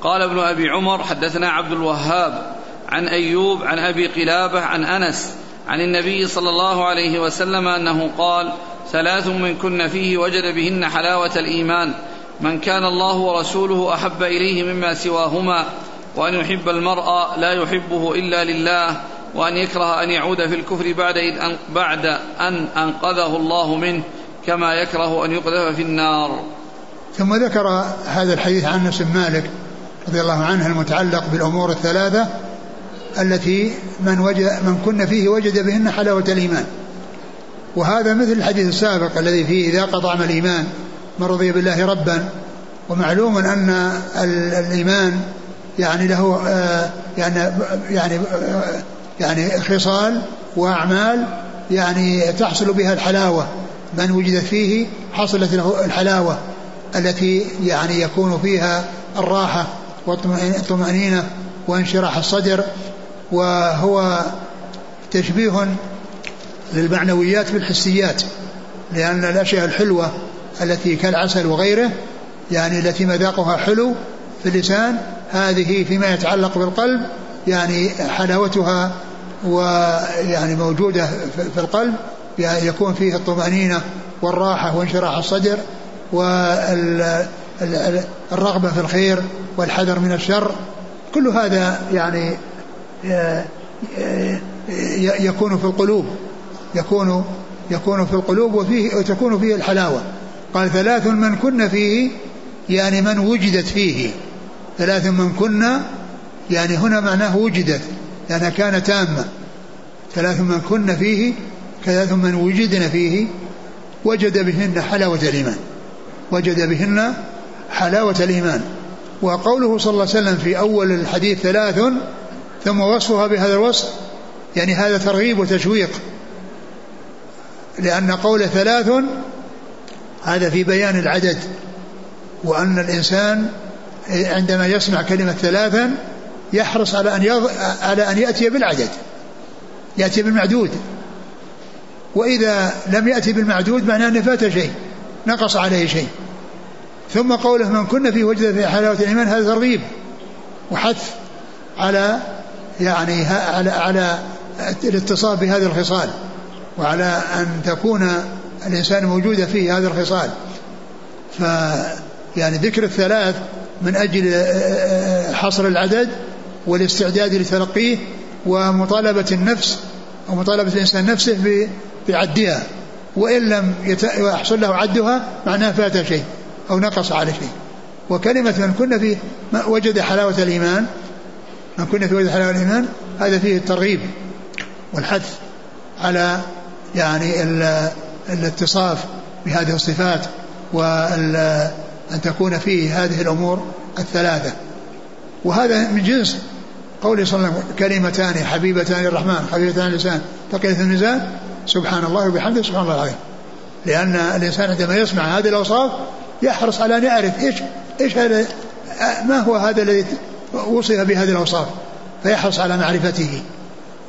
قال ابن أبي عمر حدثنا عبد الوهاب عن أيوب عن أبي قلابة عن أنس عن النبي صلى الله عليه وسلم أنه قال ثلاث من كن فيه وجد بهن حلاوة الإيمان. من كان الله ورسوله أحب إليه مما سواهما وأن يحب المرء لا يحبه إلا لله وأن يكره أن يعود في الكفر بعد إذ بعد أن أنقذه الله منه كما يكره أن يقذف في النار. ثم ذكر هذا الحديث عن انس مالك رضي الله عنه المتعلق بالأمور الثلاثة التي من وجد من كن فيه وجد بهن حلاوة الإيمان. وهذا مثل الحديث السابق الذي فيه إذا قطع الإيمان من رضي بالله ربا ومعلوم أن الإيمان يعني له آه، يعني يعني آه، يعني خصال وأعمال يعني تحصل بها الحلاوة. من وجدت فيه حصلت له الحلاوة التي يعني يكون فيها الراحة والطمأنينة وانشراح الصدر وهو تشبيه للمعنويات بالحسيات لأن الأشياء الحلوة التي كالعسل وغيره يعني التي مذاقها حلو في اللسان هذه فيما يتعلق بالقلب يعني حلاوتها ويعني موجودة في القلب يعني يكون فيه الطمأنينة والراحة وانشراح الصدر والرغبة في الخير والحذر من الشر. كل هذا يعني يكون في القلوب يكون يكون في القلوب وفيه وتكون فيه الحلاوة. قال ثلاث من كن فيه يعني من وجدت فيه. ثلاث من كنا يعني هنا معناه وجدت لأنها كانت تامة. ثلاث من كن فيه ثلاث من وجدن فيه. وجد بهن حلاوة الإيمان. وجد بهن حلاوة الإيمان. وقوله صلى الله عليه وسلم في أول الحديث ثلاث ثم وصفها بهذا الوصف يعني هذا ترغيب وتشويق. لأن قول ثلاث هذا في بيان العدد وأن الإنسان عندما يسمع كلمة ثلاثا يحرص على أن يض... على أن يأتي بالعدد يأتي بالمعدود. وإذا لم يأتي بالمعدود معناه أنه فات شيء نقص عليه شيء. ثم قوله من كنا في وجد في حلاوة الإيمان هذا ترغيب وحث على يعني على على الاتصال بهذه الخصال وعلى أن تكون الإنسان موجودة فيه هذه الخصال. ف يعني ذكر الثلاث من أجل حصر العدد والاستعداد لتلقيه ومطالبة النفس ومطالبة الإنسان نفسه بعدها. وإن لم يحصل له عدها معناه فات شيء أو نقص على شيء. وكلمة من كنا فيه وجد حلاوة الإيمان. من كنا في وجد حلاوة الإيمان هذا فيه الترغيب والحث على يعني الاتصاف بهذه الصفات وأن تكون فيه هذه الأمور الثلاثة. وهذا من جنس قوله صلى الله عليه وسلم كلمتان حبيبتان الرحمن حبيبتان اللسان ثقيلة الميزان سبحان الله وبحمده سبحان الله العظيم. لأن الإنسان عندما يسمع هذه الأوصاف يحرص على أن يعرف إيش إيش هذا ما هو هذا الذي وصف بهذه الأوصاف. فيحرص على معرفته.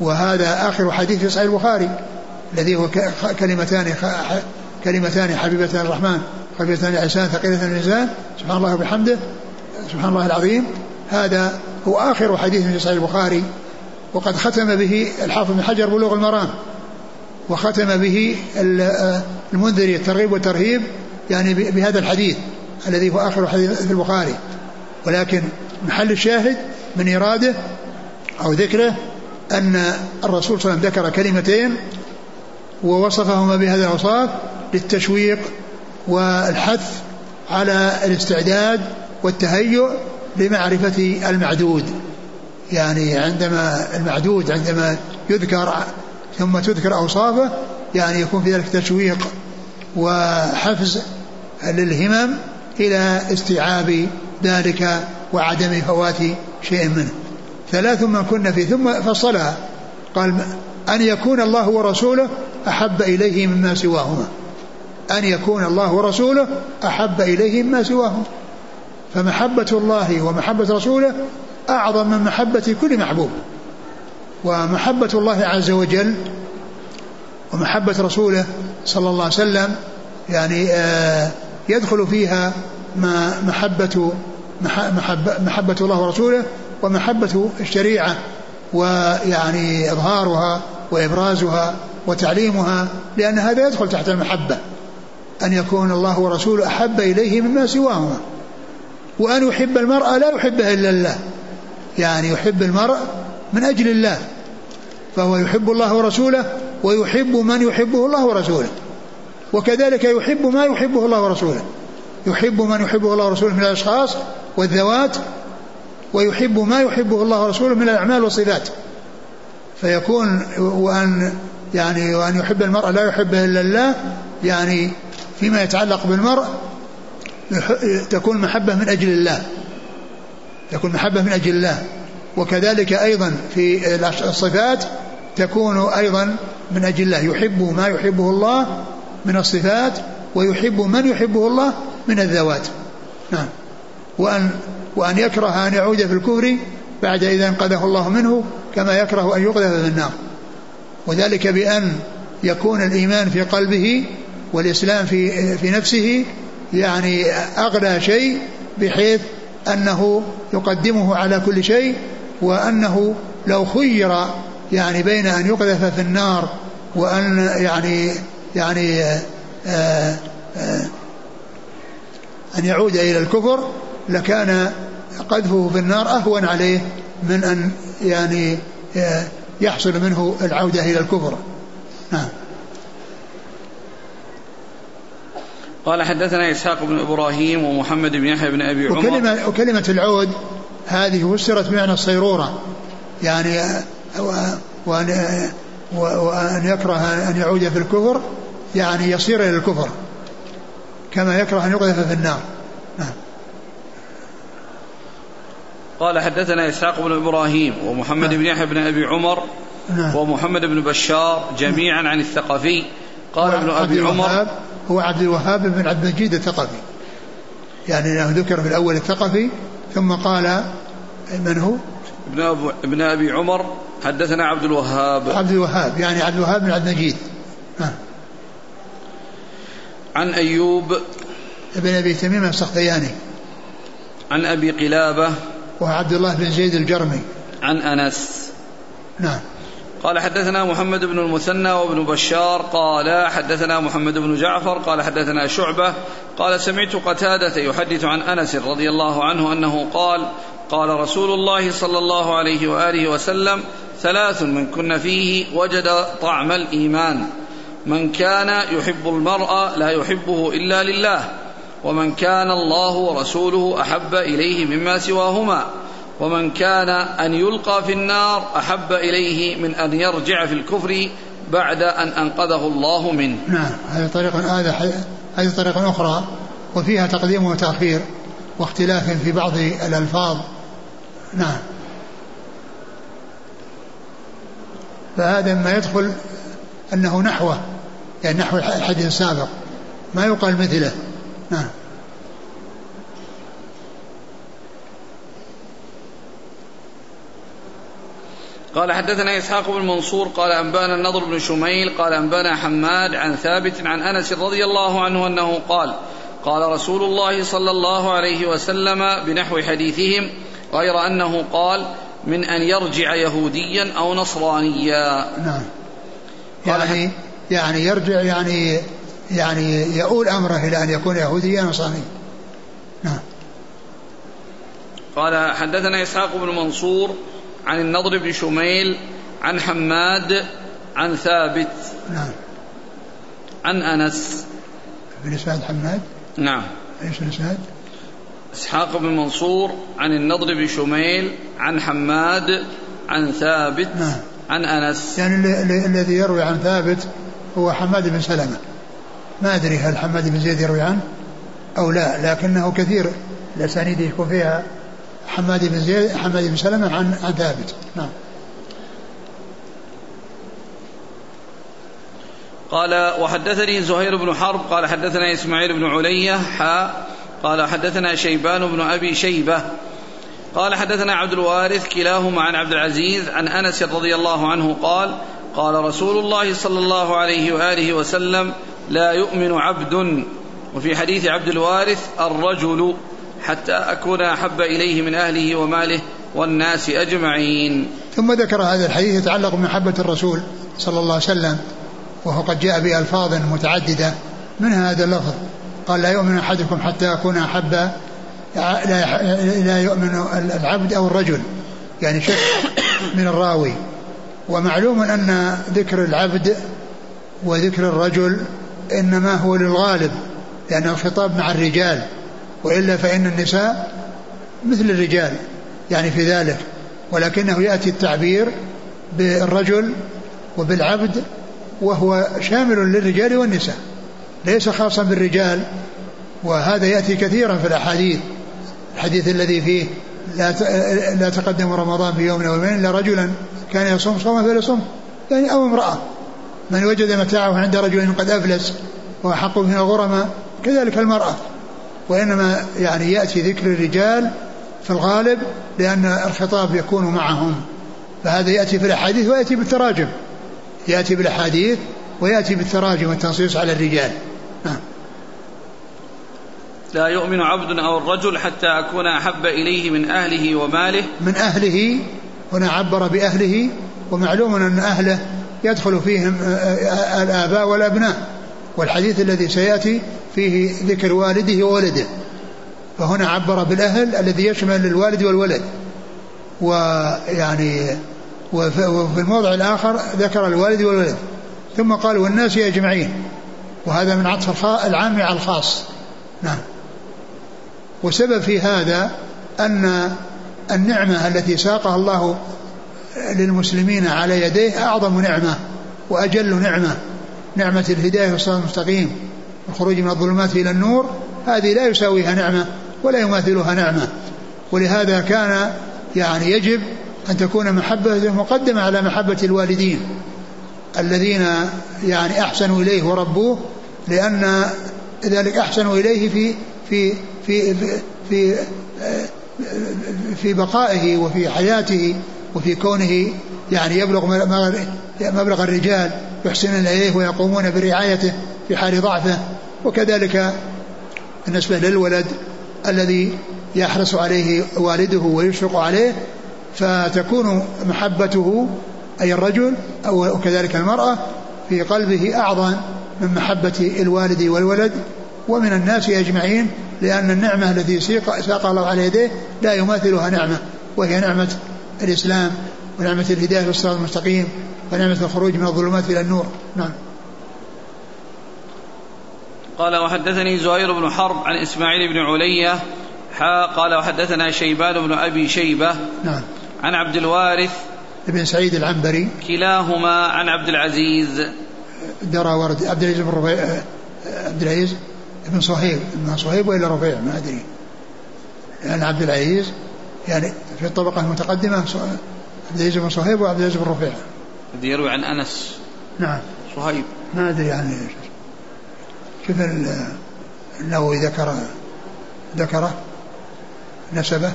وهذا آخر حديث في صحيح البخاري. الذي هو كلمتان كلمتان حبيبتان الرحمن خفيفتان العسان ثقيلة الميزان سبحان الله وبحمده. سبحان الله العظيم. هذا هو آخر حديث في صحيح البخاري. وقد ختم به الحافظ بن حجر بلوغ المرام. وختم به المنذري الترغيب والترهيب يعني بهذا الحديث الذي هو آخر حديث في البخاري. ولكن محل الشاهد من إراده أو ذكره أن الرسول صلى الله عليه وسلم ذكر كلمتين ووصفهما بهذا الأوصاف للتشويق والحث على الاستعداد والتهيؤ لمعرفة المعدود. يعني عندما المعدود عندما يذكر ثم تذكر أوصافه يعني يكون في ذلك تشويق وحفز للهمم إلى استيعاب ذلك وعدم فوات شيء منه. ثلاث من كنا فيه ثم فصلها. قال أن يكون الله ورسوله أحب إليه مما سواهما. أن يكون الله ورسوله أحب إليه مما سواهما. فمحبة الله ومحبة رسوله أعظم من محبة كل محبوب. ومحبة الله عز وجل ومحبة رسوله صلى الله عليه وسلم يعني آه يدخل فيها ما محبة محبة, محبة الله ورسوله ومحبة الشريعة ويعني إظهارها وإبرازها وتعليمها لأن هذا يدخل تحت المحبة. أن يكون الله ورسوله أحب إليه مما سواهما. وأن يحب المرء لا يحبه إلا الله. يعني يحب المرء من أجل الله. فهو يحب الله ورسوله ويحب من يحبه الله ورسوله. وكذلك يحب ما يحبه الله ورسوله. يحب من يحبه الله ورسوله من الأشخاص والذوات ويحب ما يحبه الله ورسوله من الأعمال والصفات. فيكون وأن يعني وأن يحب المرء لا يحبه إلا الله يعني فيما يتعلق بالمرء تكون محبة من أجل الله تكون محبة من أجل الله. وكذلك أيضا في الصفات تكون أيضا من أجل الله. يحب ما يحبه الله من الصفات ويحب من يحبه الله من الذوات. نعم. وأن وأن يكره أن يعود في الكفر بعد إذا أنقذه الله منه كما يكره أن يقذف في النار. وذلك بأن يكون الإيمان في قلبه والإسلام في في نفسه يعني أغلى شيء بحيث أنه يقدمه على كل شيء وأنه لو خير يعني بين أن يقذف في النار وأن يعني يعني آآ آه، آآ آه، أن يعود إلى الكفر لكان قذفه في النار أهون عليه من أن يعني آه، يحصل منه العودة إلى الكفر. نعم. قال حدثنا إسحاق بن إبراهيم ومحمد بن يحيى بن أبي عمر. وكلمة, وكلمة العود هذه فسرت بمعنى الصيرورة. يعني وأن, وأن يكره أن يعود في الكفر يعني يصير إلى الكفر كما يكره أن يقذف في النار. نعم. قال حدثنا إسحاق بن إبراهيم ومحمد. بن يحيى بن أبي عمر نعم. ومحمد بن بشار جميعا عن الثقفي قال ابن أبي عمر هو عبد الوهاب بن عبد المجيد الثقفي يعني انه ذكر في الأول الثقفي ثم قال من هو؟ ابن أبو ابن أبي عمر حدثنا عبد الوهاب عبد الوهاب يعني عبد الوهاب بن عبد المجيد عن أيوب ابن أبي تميم السختياني عن أبي قلابة وعبد الله بن زيد الجرمي. عن أنس. نعم. قال حدثنا محمد بن المثنى وابن بشار قال حدثنا محمد بن جعفر قال حدثنا شعبة قال سمعت قتادة يحدث عن أنس رضي الله عنه أنه قال قال رسول الله صلى الله عليه وآله وسلم ثلاث من كن فيه وجد طعم الإيمان. من كان يحب المرء لا يحبه إلا لله. ومن كان الله ورسوله أحب إليه مما سواهما ومن كان أن يلقى في النار أحب إليه من أن يرجع في الكفر بعد أن أنقذه الله منه. نعم هذه طريقة هذا هذه طريقة أخرى وفيها تقديم وتأخير واختلاف في بعض الألفاظ. نعم. فهذا ما يدخل أنه نحوه يعني نحو الحديث السابق. ما يقال مثله. نعم. قال حدثنا إسحاق بن منصور قال أنبانا النضر بن شميل قال أنبانا حماد عن ثابت عن أنس رضي الله عنه أنه قال قال رسول الله صلى الله عليه وسلم بنحو حديثهم غير أنه قال من أن يرجع يهوديا أو نصرانيا. نعم. يعني يعني يرجع يعني يعني يؤول أمره إلى أن يكون يهوديا نصرانيا. نعم. قال حدثنا إسحاق بن منصور عن النضر بن شميل عن حماد عن ثابت نعم. عن أنس. بن سعد حماد؟ نعم. إيش الاسناد؟ إسحاق بن منصور عن النضر بن شميل عن حماد عن ثابت نعم. عن أنس. يعني الذي يروي عن ثابت هو حماد بن سلمة. ما أدري هل حماد بن زيد يروي عنه أو لا لكنه كثير الاسانيد يكون فيها حماد بن زيد حماد بن سلمة عن عن ثابت نعم. قال وحدثني زهير بن حرب قال حدثنا إسماعيل بن علية حاء قال حدثنا شيبان بن أبي شيبة قال حدثنا عبد الوارث كلاهما عن عبد العزيز عن أنس رضي الله عنه قال قال رسول الله صلى الله عليه وآله وسلم لا يؤمن عبد وفي حديث عبد الوارث الرجل حتى أكون أحب إليه من أهله وماله والناس أجمعين. ثم ذكر هذا الحديث يتعلق بمحبة الرسول صلى الله عليه وسلم وهو قد جاء بألفاظ متعددة. منها هذا اللفظ؟ قال لا يؤمن أحدكم حتى أكون أحب لا يؤمن العبد أو الرجل. يعني شك من الراوي. ومعلوم أن ذكر العبد وذكر الرجل إنما هو للغالب لأن الخطاب مع الرجال وإلا فإن النساء مثل الرجال يعني في ذلك ولكنه يأتي التعبير بالرجل وبالعبد وهو شامل للرجال والنساء ليس خاصا بالرجال وهذا يأتي كثيرا في الأحاديث الحديث الذي فيه لا لا تقدم رمضان بيوم أو يومين إلا رجلا كان يصوم صوما فليصوم يعني أو امرأة. من وجد متاعه عند رجل قد أفلس وحق من الغرماء كذلك المرأة. وإنما يعني يأتي ذكر الرجال في الغالب لأن الخطاب يكون معهم. فهذا يأتي في الأحاديث ويأتي بالتراجم. يأتي بالأحاديث ويأتي بالتراجم والتنصيص على الرجال. نعم. لا يؤمن عبد أو الرجل حتى أكون أحب إليه من أهله وماله. من أهله هنا عبر بأهله ومعلوم أن أهله يدخل فيهم آه، آه، الآباء والأبناء والحديث الذي سيأتي فيه ذكر والده وولده. فهنا عبر بالأهل الذي يشمل الوالد والولد. ويعني وفي الموضع الآخر ذكر الوالد والولد. ثم قال والناس أجمعين. وهذا من عطف العام على الخاص. نعم. وسبب في هذا أن النعمة التي ساقها الله للمسلمين على يديه أعظم نعمة وأجل نعمة نعمة الهداية والصراط المستقيم الخروج من الظلمات إلى النور هذه لا يساويها نعمة ولا يماثلها نعمة. ولهذا كان يعني يجب أن تكون محبة مقدمة على محبة الوالدين الذين يعني أحسنوا إليه وربوه لأن ذلك أحسنوا إليه في في في في في بقائه وفي حياته وفي كونه يعني يبلغ مبلغ الرجال يحسنون اليه ويقومون برعايته في حال ضعفه. وكذلك بالنسبة للولد الذي يحرص عليه والده ويشفق عليه فتكون محبته أي الرجل أو كذلك المرأة في قلبه أعظم من محبة الوالد والولد. ومن الناس أجمعين لأن النعمة التي ساق الله على يديه لا يماثلها نعمة وهي نعمة الإسلام ونعمة الهداية والصراط المستقيم ونعمة الخروج من الظلمات إلى النور. نعم. قال وحدثني زهير بن حرب عن إسماعيل بن علية حا قال وحدثنا شيبان بن أبي شيبة نعم. عن عبد الوارث بن سعيد العنبري. كلاهما عن عبد العزيز. درى ورد عبد العزيز بن ربيع عبد العزيز ابن صهيب ابن صهيب ولا رفيع ما أدري. لأن عبد العزيز يعني في الطبقة المتقدمة عبد العزيز بن صهيب وعبد العزيز بن رفيع. يروي عن أنس. نعم. صهيب. ما أدري يعني كيف النووي ذكر ذكره؟ نسبه؟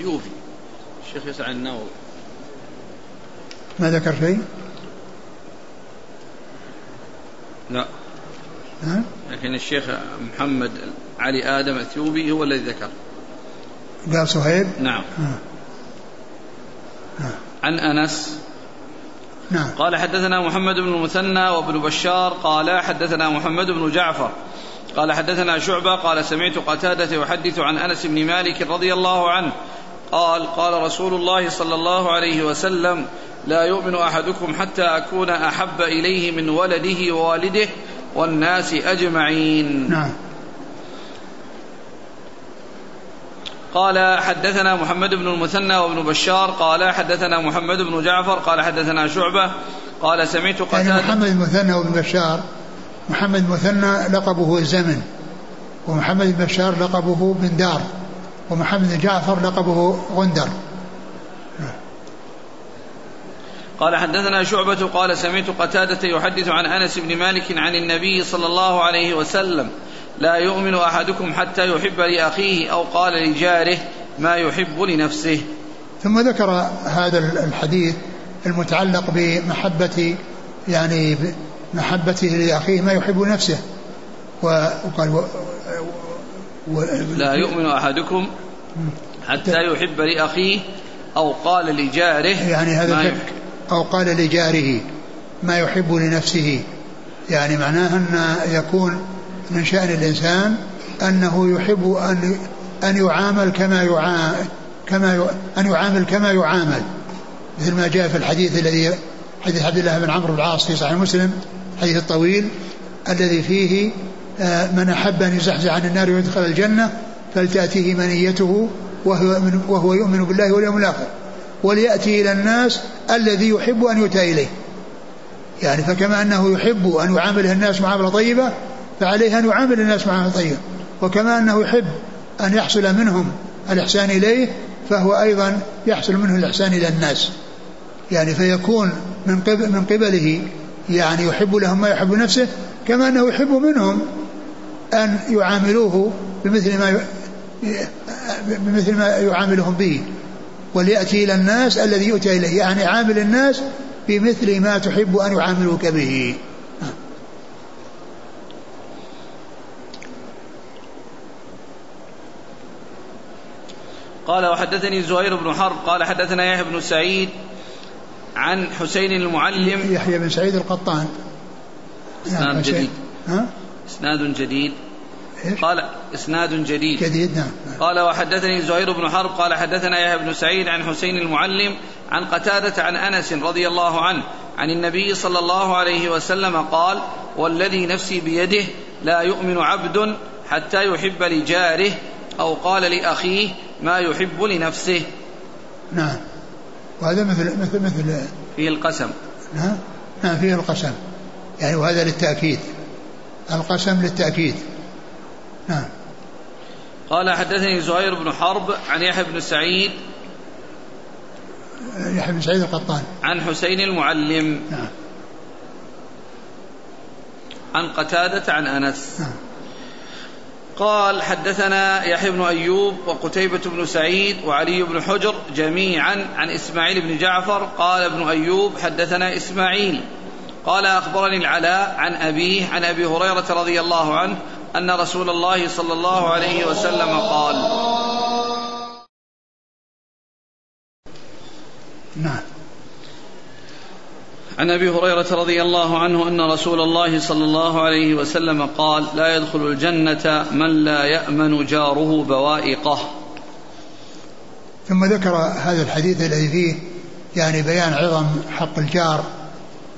الأثيوبي الشيخ يسعى النووي. ما ذكر شيء؟ لا. ها؟ لكن الشيخ محمد علي آدم الأثيوبي هو الذي ذكر. قال صهيب نعم. ها. ها. عن أنس. نعم. قال حدثنا محمد بن المثنى وابن بشار. قال حدثنا محمد بن جعفر. قال حدثنا شعبة. قال سمعت قتادة يحدث عن أنس بن مالك رضي الله عنه قال قال رسول الله صلى الله عليه وسلم لا يؤمن أحدكم حتى أكون أحب إليه من ولده ووالده والناس أجمعين. نعم. قال حدثنا محمد بن المثنى وابن بشار. قال حدثنا محمد بن جعفر. قال حدثنا شعبة. قال سمعت يعني قتادة. يعني محمد المثنى وابن بشار محمد المثنى لقبه الزمن ومحمد بن بشار لقبه بن دار. ومحمد بن جعفر لقبه غندر. قال حدثنا شعبة قال سمعت قتادة يحدث عن أنس بن مالك عن النبي صلى الله عليه وسلم لا يؤمن أحدكم حتى يحب لأخيه أو قال لجاره ما يحب لنفسه. ثم ذكر هذا الحديث المتعلق بمحبة يعني محبته لأخيه ما يحب نفسه وقال لا يؤمن أحدكم حتى يحب لأخيه أو قال لجاره يعني هذا أو قال لجاره ما يحب لنفسه. يعني معناه أن يكون من شأن الإنسان أنه يحب أن أن يعامل كما يعامل كما أن يعامل كما يعامل. مثل ما جاء في الحديث الذي حديث عبد الله بن عمرو بن العاص في صحيح مسلم الحديث الطويل الذي فيه من أحب أن يزحزح عن النار ويدخل الجنة فلتأتيه منيته وهو, وهو يؤمن بالله واليوم الآخر. وليأتي إلى الناس الذي يحب أن يؤتى إليه. يعني فكما أنه يحب أن يعامله الناس معاملة طيبة فعليه أن يعامل الناس معاملة طيبة. وكما أنه يحب أن يحصل منهم الإحسان إليه فهو أيضا يحصل منه الإحسان إلى الناس. يعني فيكون من قبل من قبله يعني يحب لهم ما يحب نفسه كما أنه يحب منهم أن يعاملوه بمثل ما بمثل ما يعاملهم به وليأتي إلى الناس الذي يؤتى إليه يعني عامل الناس بمثل ما تحب أن يعاملوك به. قال وحدثني زهير بن حرب قال حدثنا يحيى بن سعيد عن حسين المعلم. يحيى بن سعيد القطان. نعم، جديد. ها؟ إسناد جديد. إيش؟ قال إسناد جديد. جديد نعم. قال وحدثني زهير بن حرب قال حدثنا يحيى بن سعيد عن حسين المعلم عن قتادة عن أنس رضي الله عنه عن النبي صلى الله عليه وسلم قال والذي نفسي بيده لا يؤمن عبد حتى يحب لجاره أو قال لأخيه ما يحب لنفسه. نعم. وهذا مثل مثل مثل فيه القسم. نعم. نعم فيه القسم. يعني وهذا للتأكيد. القسم للتأكيد. نعم. قال حدثني زهير بن حرب عن يحيى بن سعيد يحيى بن سعيد القطان. عن حسين المعلم. نعم. عن قتادة عن أنس. نعم. قال حدثنا يحيى بن أيوب وقتيبة بن سعيد وعلي بن حجر جميعا عن إسماعيل بن جعفر. قال ابن أيوب حدثنا إسماعيل. قال أخبرني العلاء عن أبيه عن أبي هريرة رضي الله عنه أن رسول الله صلى الله عليه وسلم قال. نعم. عن أبي هريرة رضي الله عنه أن رسول الله صلى الله عليه وسلم قال لا يدخل الجنة من لا يأمن جاره بوائقه. ثم ذكر هذا الحديث الذي فيه يعني بيان عظم حق الجار.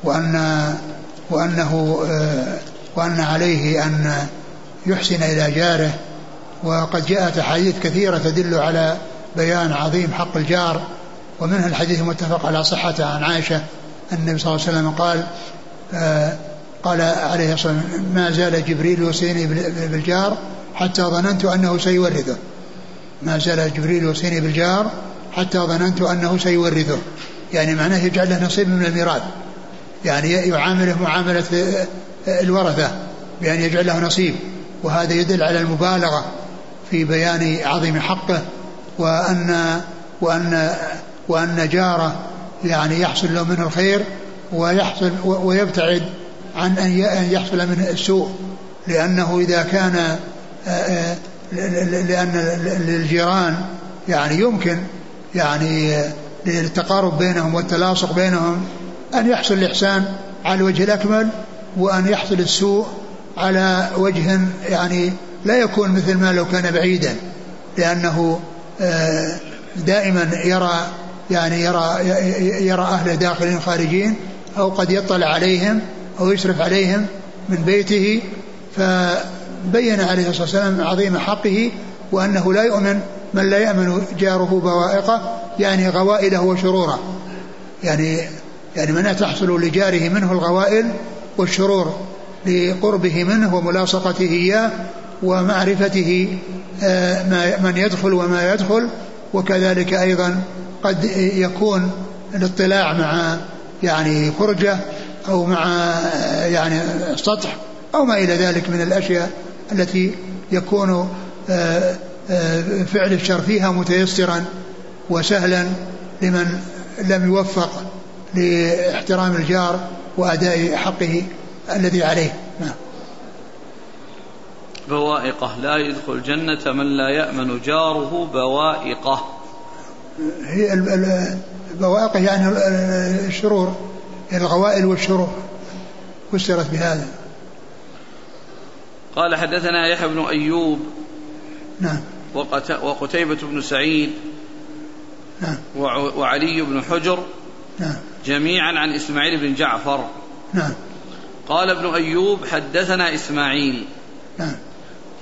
وأن وأنه آه، وأن عليه أن يحسن إلى جاره. وقد جاءت أحاديث كثيرة تدل على بيان عظيم حق الجار. ومنها الحديث المتفق على صحته عن عائشة. النبي صلى الله عليه وسلم قال آه قال عليه الصلاة والسلام ما زال جبريل يوصيني بالجار حتى ظننت أنه سيورثه. ما زال جبريل يوصيني بالجار حتى ظننت أنه سيورثه. يعني معناه يجعل له نصيب من الميراث. يعني يعامله معاملة الورثة بأن يجعل له نصيب. وهذا يدل على المبالغة في بيان عظيم حقه وأن وأن وأن جاره يعني يحصل له منه الخير ويحصل ويبتعد عن أن يحصل منه السوء. لأنه إذا كان لأن للجيران يعني يمكن يعني للتقارب بينهم والتلاصق بينهم أن يحصل الإحسان على الوجه الأكمل وأن يحصل السوء على وجه يعني لا يكون مثل ما لو كان بعيدا لأنه دائما يرى يعني يرى يرى أهله داخلين خارجين أو قد يطلع عليهم أو يشرف عليهم من بيته. فبين عليه الصلاة والسلام عظيم حقه وأنه لا يؤمن من لا يأمن جاره بوائقه يعني غوائله وشروره. يعني يعني من تحصل لجاره منه الغوائل والشرور لقربه منه وملاصقته إياه ومعرفته آه، من يدخل وما يدخل وكذلك أيضا قد يكون الاطلاع مع يعني فرجة أو مع يعني سطح أو ما إلى ذلك من الأشياء التي يكون آه، آه، فعل الشر فيها متيسرا وسهلا لمن لم يوفق لاحترام الجار وأداء حقه الذي عليه. نعم. بوائقة. لا يدخل الجنة من لا يأمن جاره بوائقة. هي البوائق يعني الشرور الغوائل والشرور. فسرت بهذا. قال حدثنا يحيى بن أيوب نعم. وقتيبة بن سعيد نعم. وعلي بن حجر نعم. جميعا عن إسماعيل بن جعفر. نعم. قال ابن أيوب حدثنا إسماعيل. نعم.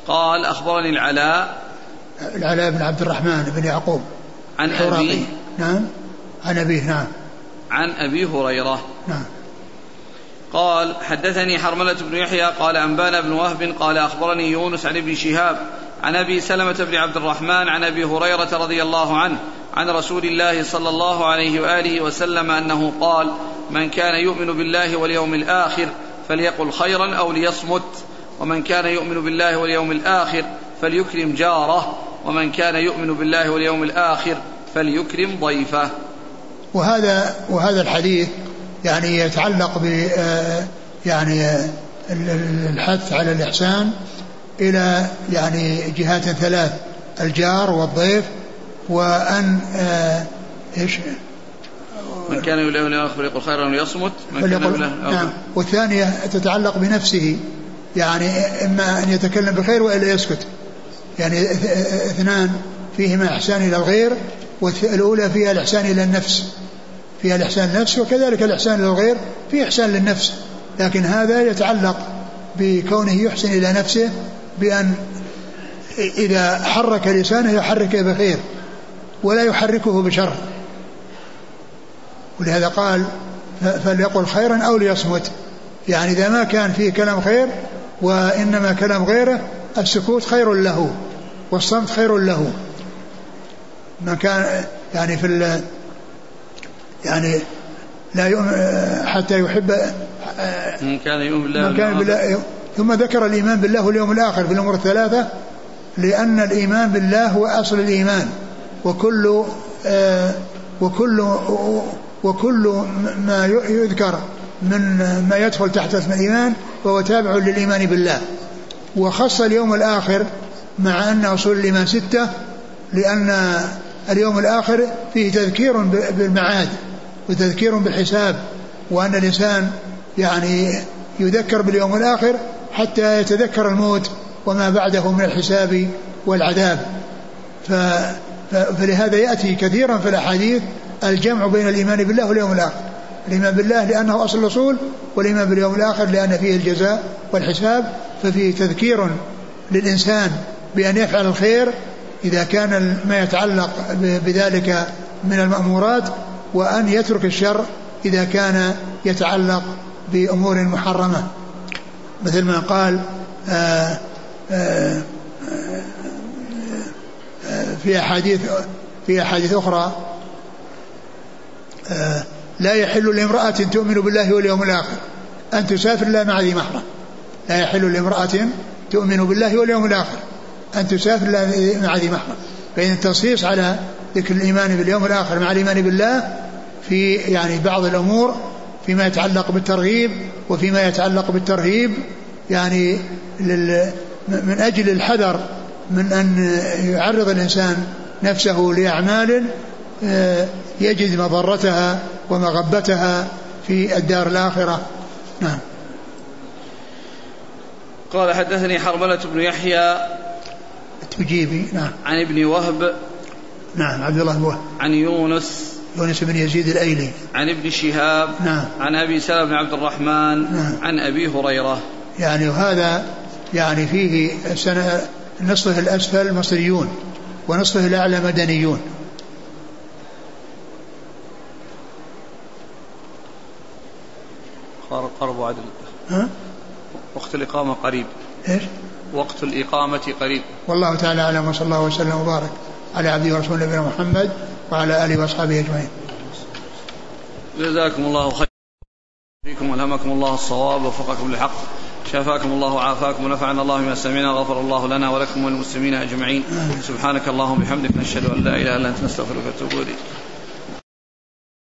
قال أخبرني العلاء. العلاء بن عبد الرحمن بن يعقوب. عن أبيه. نعم. عن أبيه نعم. عن أبي هريرة. نعم. قال حدثني حرملة بن يحيى قال أنبانا بن وهب قال أخبرني يونس عن ابن شهاب عن أبي سلمة بن عبد الرحمن عن أبي هريرة رضي الله عنه عن رسول الله صلى الله عليه وآله وسلم أنه قال من كان يؤمن بالله واليوم الآخر فليقل خيرا أو ليصمت ومن كان يؤمن بالله واليوم الآخر فليكرم جاره ومن كان يؤمن بالله واليوم الآخر فليكرم ضيفه. وهذا وهذا الحديث يعني يتعلق ب آه، يعني الحث على الإحسان إلى يعني جهات ثلاث الجار والضيف وأن آه، إيش؟ من كان يؤمن بالله يقول خيرا وليصمت من كان نعم. والثانية تتعلق بنفسه يعني إما أن يتكلم بخير وإلا يسكت. يعني إثنان فيهما إحسان إلى الغير والأولى فيها الإحسان إلى النفس. فيها الإحسان للنفس وكذلك الإحسان إلى الغير فيه إحسان للنفس. لكن هذا يتعلق بكونه يحسن إلى نفسه بأن إذا حرك لسانه يحرك بخير. ولا يحركه بشر. ولهذا قال فليقل خيرا أو ليصمت. يعني إذا ما كان فيه كلام خير وإنما كلام غيره السكوت خير له والصمت خير له. من كان يعني في يعني لا يؤمن حتى يحب من كان يؤمن بالله من كان بالله ثم ذكر الإيمان بالله واليوم الآخر في الأمور الثلاثة لأن الإيمان بالله هو أصل الإيمان. وكل آه، وكل وكل ما يذكر من ما يدخل تحت اسم الإيمان فهو تابع للإيمان بالله. وخص اليوم الآخر مع أن أصول الإيمان ستة لأن اليوم الآخر فيه تذكير بالمعاد وتذكير بالحساب وأن الإنسان يعني يذكر باليوم الآخر حتى يتذكر الموت وما بعده من الحساب والعذاب. فلهذا يأتي كثيرا في الأحاديث الجمع بين الإيمان بالله واليوم الآخر. الإيمان بالله لأنه أصل الأصول والإيمان باليوم الآخر لأن فيه الجزاء والحساب ففيه تذكير للإنسان بأن يفعل الخير إذا كان ما يتعلق بذلك من المأمورات وأن يترك الشر إذا كان يتعلق بأمور محرمة. مثل ما قال آآ آآ في أحاديث في أحاديث أخرى لا يحل لامرأة تؤمن بالله واليوم الآخر أن تسافر إلا مع ذي محرم. لا يحل لامرأة تؤمن بالله واليوم الآخر أن تسافر إلا مع ذي محرم. فإن التنصيص على ذكر الإيمان باليوم الآخر مع الإيمان بالله في يعني بعض الأمور فيما يتعلق بالترغيب وفيما يتعلق بالترهيب يعني من أجل الحذر من أن يعرض الإنسان نفسه لأعمال آه، يجد مضرتها ومغبتها في الدار الآخرة. نعم. قال حدثني حرملة بن يحيى التجيبي نعم. عن ابن وهب نعم عبد الله بن وهب. عن يونس يونس بن يزيد الأيلي. عن ابن شهاب نعم. عن أبي سلمة بن عبد الرحمن نعم. عن أبي هريرة. يعني وهذا يعني فيه سنة نصفه الأسفل مصريون ونصفه الأعلى مدنيون قرب عدل. ها؟ وقت الإقامة قريب. إيش؟ وقت الإقامة قريب. والله تعالى أعلم وصلى الله وسلم وبارك على عبده ورسوله نبينا محمد وعلى آله وأصحابه أجمعين. جزاكم الله خيرا فيكم والهمكم الله الصواب ووفقكم للحق. شافاكم الله وعافاكم ونفعنا الله بما سمعنا غفر الله لنا ولكم وللمسلمين أجمعين. سبحانك اللهم وبحمدك نشهد أن لا إله إلا أنت نستغفرك ونتوب إليك.